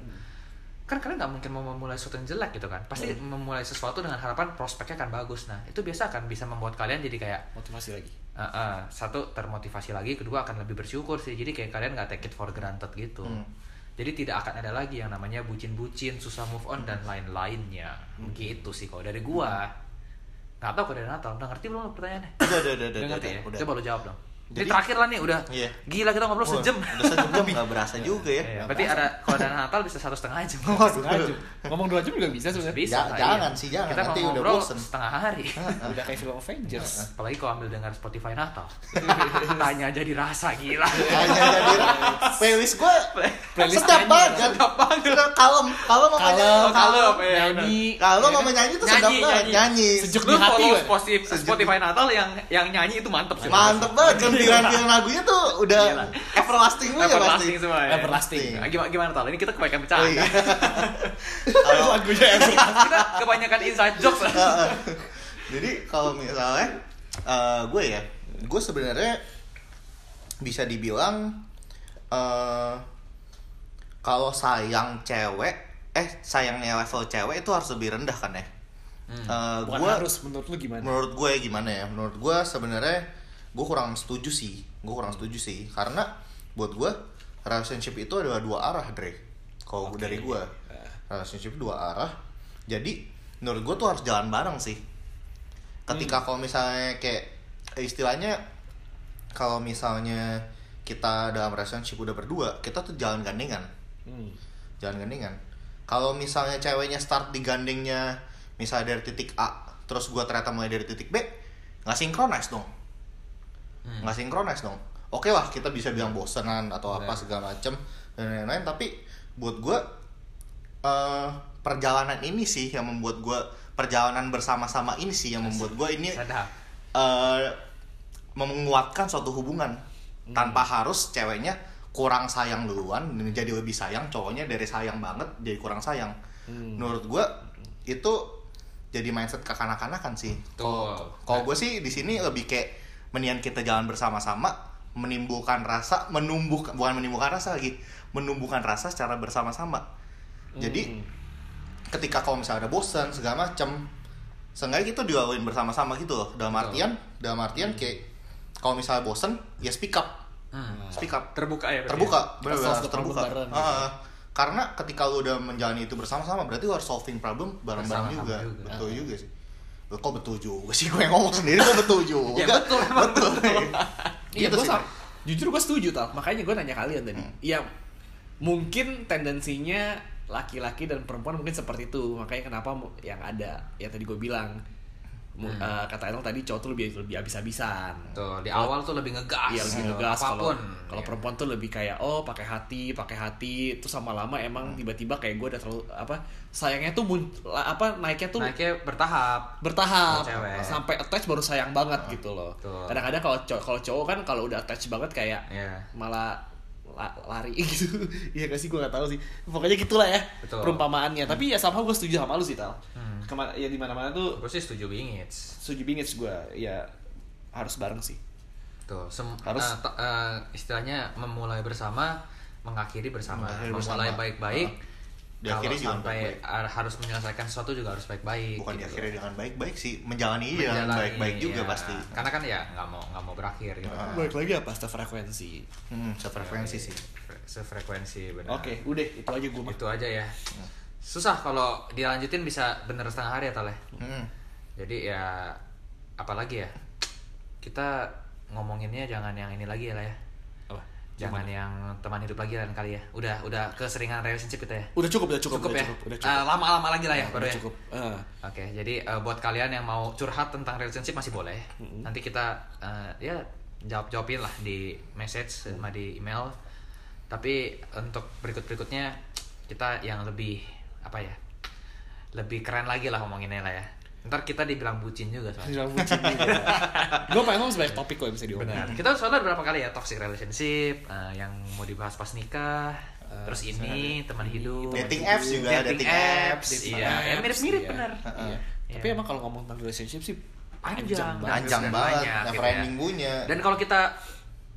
kan kalian nggak mungkin mau memulai sesuatu yang jelek gitu kan pasti memulai sesuatu dengan harapan prospeknya akan bagus nah itu biasa akan bisa membuat kalian jadi kayak Motivasi lagi. Uh, uh, satu termotivasi lagi, kedua akan lebih bersyukur sih. Jadi kayak kalian nggak take it for granted gitu. Hmm. Jadi tidak akan ada lagi yang namanya bucin-bucin, susah move on dan lain-lainnya. Gitu sih kalau dari gua. Nggak tahu kalau dari Natal. Udah ngerti belum pertanyaannya? Udah udah udah Udah udah. ngerti ya? udah. Coba lo jawab dong. Ini Jadi- terakhir lah nih udah. Iya. Gila kita ngobrol Wah, sejam. Udah sejam nggak berasa juga ya. Iya, berarti ada kalau dari Natal bisa satu setengah jam. Setengah jam. Ngomong dua jam juga bisa sebenarnya. Bisa. Ja- lah, jangan iya. sih, jangan. Kita Nanti udah ngobrol bosen. setengah hari. Udah kayak film Avengers. Apalagi kalau ambil dengar Spotify Natal. Tanya jadi rasa gila. Hanya jadi playlist gue Playlist sedap banget sedap banget. Kalem, kalem sama Kalem, nyanyi. kalem, ya, Nyanyi. Kalau sama nyanyi tuh sedap Nyanyi, banget nyanyi. nyanyi. Sejuk di hati follow gue. Spotify, Spotify Natal yang yang nyanyi itu mantep sih. Mantep banget gantian-gantian lagunya tuh udah everlasting juga pasti. Everlasting ya. Nah, gimana gimana tal? Ini kita kebanyakan Oh, bercanda. iya. Kalau Lagunya Everlasting. kita kebanyakan inside jokes. Jadi kalau misalnya eh, gue ya, gue sebenarnya bisa dibilang eh kalau sayang cewek, eh sayangnya level cewek itu harus lebih rendah kan ya. Eh, Bukan gua- harus menurut lu gimana? menurut gue gimana ya? Menurut gue sebenarnya gue kurang setuju sih. Gue kurang setuju sih. Karena buat gue relationship itu adalah dua arah Dre. Kalau Oke. dari gue relationship dua arah. Jadi menurut gue tuh harus jalan bareng sih. Ketika kalau misalnya kayak istilahnya kalau misalnya kita dalam relationship udah berdua kita tuh jalan gandengan Hmm. jalan gandengan kalau misalnya ceweknya start di gandengnya misalnya dari titik A terus gua ternyata mulai dari titik B nggak sinkronis dong Hmm. nggak sinkronis dong oke lah kita bisa bilang bosenan atau apa Bener. segala macem dan lain-lain tapi buat gua eh, perjalanan ini sih yang membuat gua perjalanan bersama-sama ini sih yang membuat gua ini eh menguatkan suatu hubungan Hmm. tanpa harus ceweknya kurang sayang duluan jadi lebih sayang cowoknya dari sayang banget jadi kurang sayang. Hmm. menurut gua itu jadi mindset kekanak-kanakan sih. Betul. kalau gue sih di sini lebih kayak mendingan kita jalan bersama-sama menimbulkan rasa menumbuh bukan menimbulkan rasa lagi menumbuhkan rasa secara bersama-sama. Jadi Hmm. ketika kalau misalnya ada bosan segala macem seenggaknya kita dilaluin bersama-sama gitu loh. Dalam artian dalam artian kayak kalau misalnya bosan ya speak up Hmm. speak up Terbuka ya. berarti terbuka ya? harus terbuka bareng, Ah, ah. karena ketika lu udah menjalani itu bersama-sama berarti lu harus solving problem bareng-bareng juga. juga. betul juga sih Loh, kok betul juga sih gue yang ngomong sendiri kok betul juga Ya, betul, emang betul Iya, Gitu gue sih. Jujur gue setuju tau. Makanya gue nanya kalian tadi. Hmm. Iya, mungkin tendensinya laki-laki dan perempuan mungkin seperti itu. Makanya kenapa yang ada yang tadi gue bilang Mu- eh, kata Enel tadi cowok tuh lebih lebih abis-abisan Tuh, di awal tuh lebih ngegas. Iya lebih gitu. ngegas kalau apa pun. kalau Iya. perempuan tuh lebih kayak oh pakai hati pakai hati terus sama lama Hmm. emang tiba-tiba kayak gue udah terlalu apa sayangnya tuh mun- apa naiknya tuh naiknya bertahap. bertahap cewek. sampai attach baru sayang banget gitu loh kadang-kadang kalau cowok kalau cowok kan kalau udah attach banget kayak Iya. malah la- lari gitu. Iya gak sih? Gue gak tahu sih. Pokoknya gitulah ya Betul. perumpamaannya. Tapi ya sama gue setuju sama lu sih tal. Hmm. Ke mana, ya di mana mana tuh Gue sih setuju bingit. setuju bingit gue ya harus bareng sih. Tuh, sem- Harus- t- eh, istilahnya memulai bersama, mengakhiri bersama, memulai baik-baik. Kalau Diakhiri juga sampai ar- harus menyelesaikan sesuatu juga harus baik-baik. bukan gitu. diakhiri dengan baik-baik sih menjalani dengan Menjalani, baik-baik juga ya. pasti Karena kan ya nggak mau nggak mau berakhir gitu. Ah. balik lagi apa frekuensi hmm, sefrekuensi sih Fre- Sefrekuensi benar. oke udah itu aja gue Itu aja ya. Susah kalau dilanjutin bisa bener setengah hari ya Tal ya? hmm. Jadi ya apalagi ya kita ngomonginnya jangan yang ini lagi ya lah ya. Jangan yang teman hidup lagi lah kali ya. Udah udah keseringan relationship kita ya. udah cukup udah cukup, Cukup, udah ya. cukup udah Eh, cukup lama-lama lagi lah ya baru udah ya. cukup Eh, Oke, jadi eh, buat kalian yang mau curhat tentang relationship masih boleh. Nanti kita eh, ya jawab jawabin lah di message sama di email. Tapi untuk berikut berikutnya kita yang lebih apa ya? Lebih keren lagi lah ngomonginnya lah ya. Ntar kita dibilang bucin juga soalnya. Bilang bucin juga. gue pengen ngomong sebanyak topik kok yang bisa diomongin. Benar. Kita soalnya berapa kali ya toxic relationship eh, yang mau dibahas pas nikah. terus ini teman hidup, Dating apps juga, dating apps. iya, ya mirip-mirip Iya. benar. Iya. Iya. Tapi emang kalau ngomong tentang relationship sih panjang, panjang dan banget banyak, never gitu ending Dan kalau kita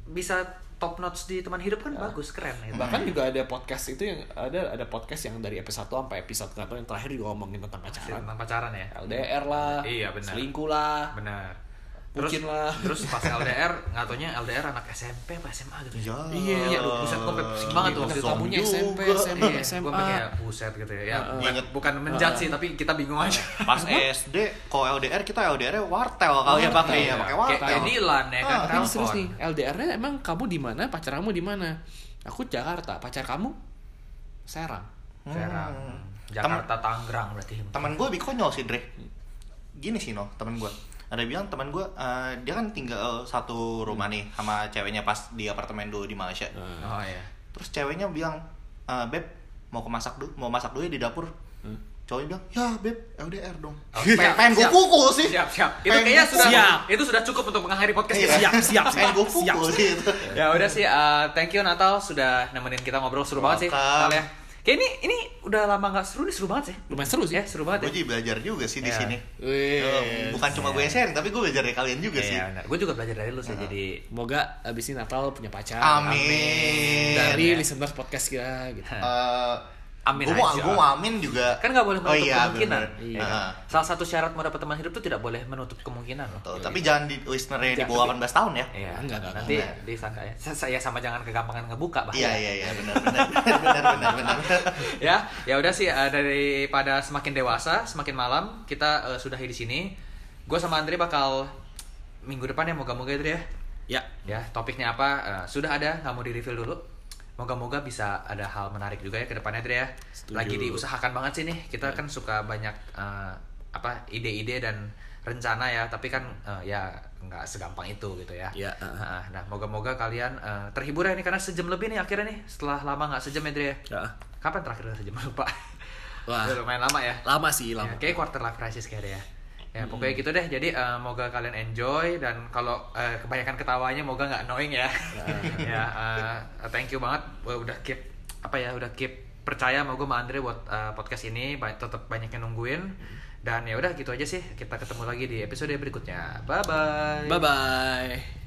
bisa top notes di teman hidup kan bagus, keren gitu. bahkan juga ada podcast itu yang ada ada podcast yang dari episode 1 sampai episode tahu yang terakhir juga ngomongin tentang pacaran tentang pacaran ya. LDR lah Iya, benar. selingkuh lah Benar. Bucin lah. Terus pas LDR, nggak taunya LDR anak SMP apa SMA gitu. Ya. Iya. Iya, aduh, buset gue pusing banget tuh waktu itu. tamunya. SMP SMP Iya, SMA gue kayak buset gitu ya. ya bukan, Ingat. bukan menjat sih, tapi kita bingung aja. pas SD kalau LDR kita LDR wartel kali ya pakai ya pakai wartel Kayak Dilan ya kan, Ah, tapi ini serius telepon. nih LDR-nya emang kamu di mana pacar kamu di mana aku Jakarta pacar kamu Serang Serang. Hmm. Jakarta, Tangerang berarti. teman gue lebih konyol sih Dre gini sih no teman gue ada bilang teman gue eh, dia kan tinggal satu rumah nih sama ceweknya pas di apartemen dulu di Malaysia Oh iya. terus ceweknya bilang eh, beb mau ke masak dulu mau masak dulu ya di dapur Hmm. cowoknya bilang ya beb LDR dong Oh, siap, pengen gue siap. pukul sih Siap, siap. Itu Pengen kayaknya sudah Siap. itu sudah cukup untuk mengakhiri podcast Iya. kita. siap siap pengen gue siap pukul sih ya udah sih uh, thank you Natal sudah nemenin kita ngobrol seru banget sih Welcome. Natal ya kayak ini ini udah lama nggak seru nih seru banget sih lumayan seru sih ya seru banget gue ya belajar juga sih di Iya. sini Wih. Eh, bukan cuma gue sharing tapi gue belajar dari kalian juga sih Iya, benar. Gue juga belajar dari lu sih jadi Semoga abis ini Natal punya pacar. amin Dari Ya. listener podcast kita gitu. Eh, Amin gue mau aja. gue mau amin juga kan nggak boleh oh menutup iya kemungkinan bener. Iya. ya kan? Heeh. salah satu syarat mau dapat teman hidup tuh tidak boleh menutup kemungkinan loh Tuh, tapi jangan di listenernya di bawah 18 tahun ya Iya, Enggak, enggak, nanti enggak. disangka ya. Saya sama jangan kegampangan ngebuka bahaya. iya iya iya benar benar benar benar benar ya, ya udah sih eh, daripada semakin dewasa, semakin malam kita eh, sudahi di sini. Gue sama Andre bakal minggu depan ya moga-moga itu ya. Ya. Ya, topiknya apa? eh, sudah ada, nggak mau di reveal dulu. Moga-moga bisa ada hal menarik juga ya ke depannya Dre ya. Setuju. Lagi diusahakan banget sih nih. Kita kan suka banyak eh, apa ide-ide dan rencana ya, tapi kan eh, ya nggak segampang itu gitu ya. Ya, uh. Nah, nah, moga-moga kalian eh, terhibur ya nih karena sejam lebih nih akhirnya nih setelah lama nggak sejam ya Dre ya. Ya. Kapan terakhir sejam lupa? Wah. Udah lumayan lama ya. Lama sih, Ya, lama. kayak quarter life crisis kayaknya ya. Ya, pokoknya gitu deh. Jadi eh, moga kalian enjoy dan kalau eh, kebanyakan ketawanya moga nggak annoying ya. ya, eh, thank you banget. Udah keep apa ya, udah keep percaya sama gue sama Andre buat eh, podcast ini. Ba- tetap banyak yang nungguin. Dan ya udah gitu aja sih. Kita ketemu lagi di episode berikutnya. Bye bye Bye bye.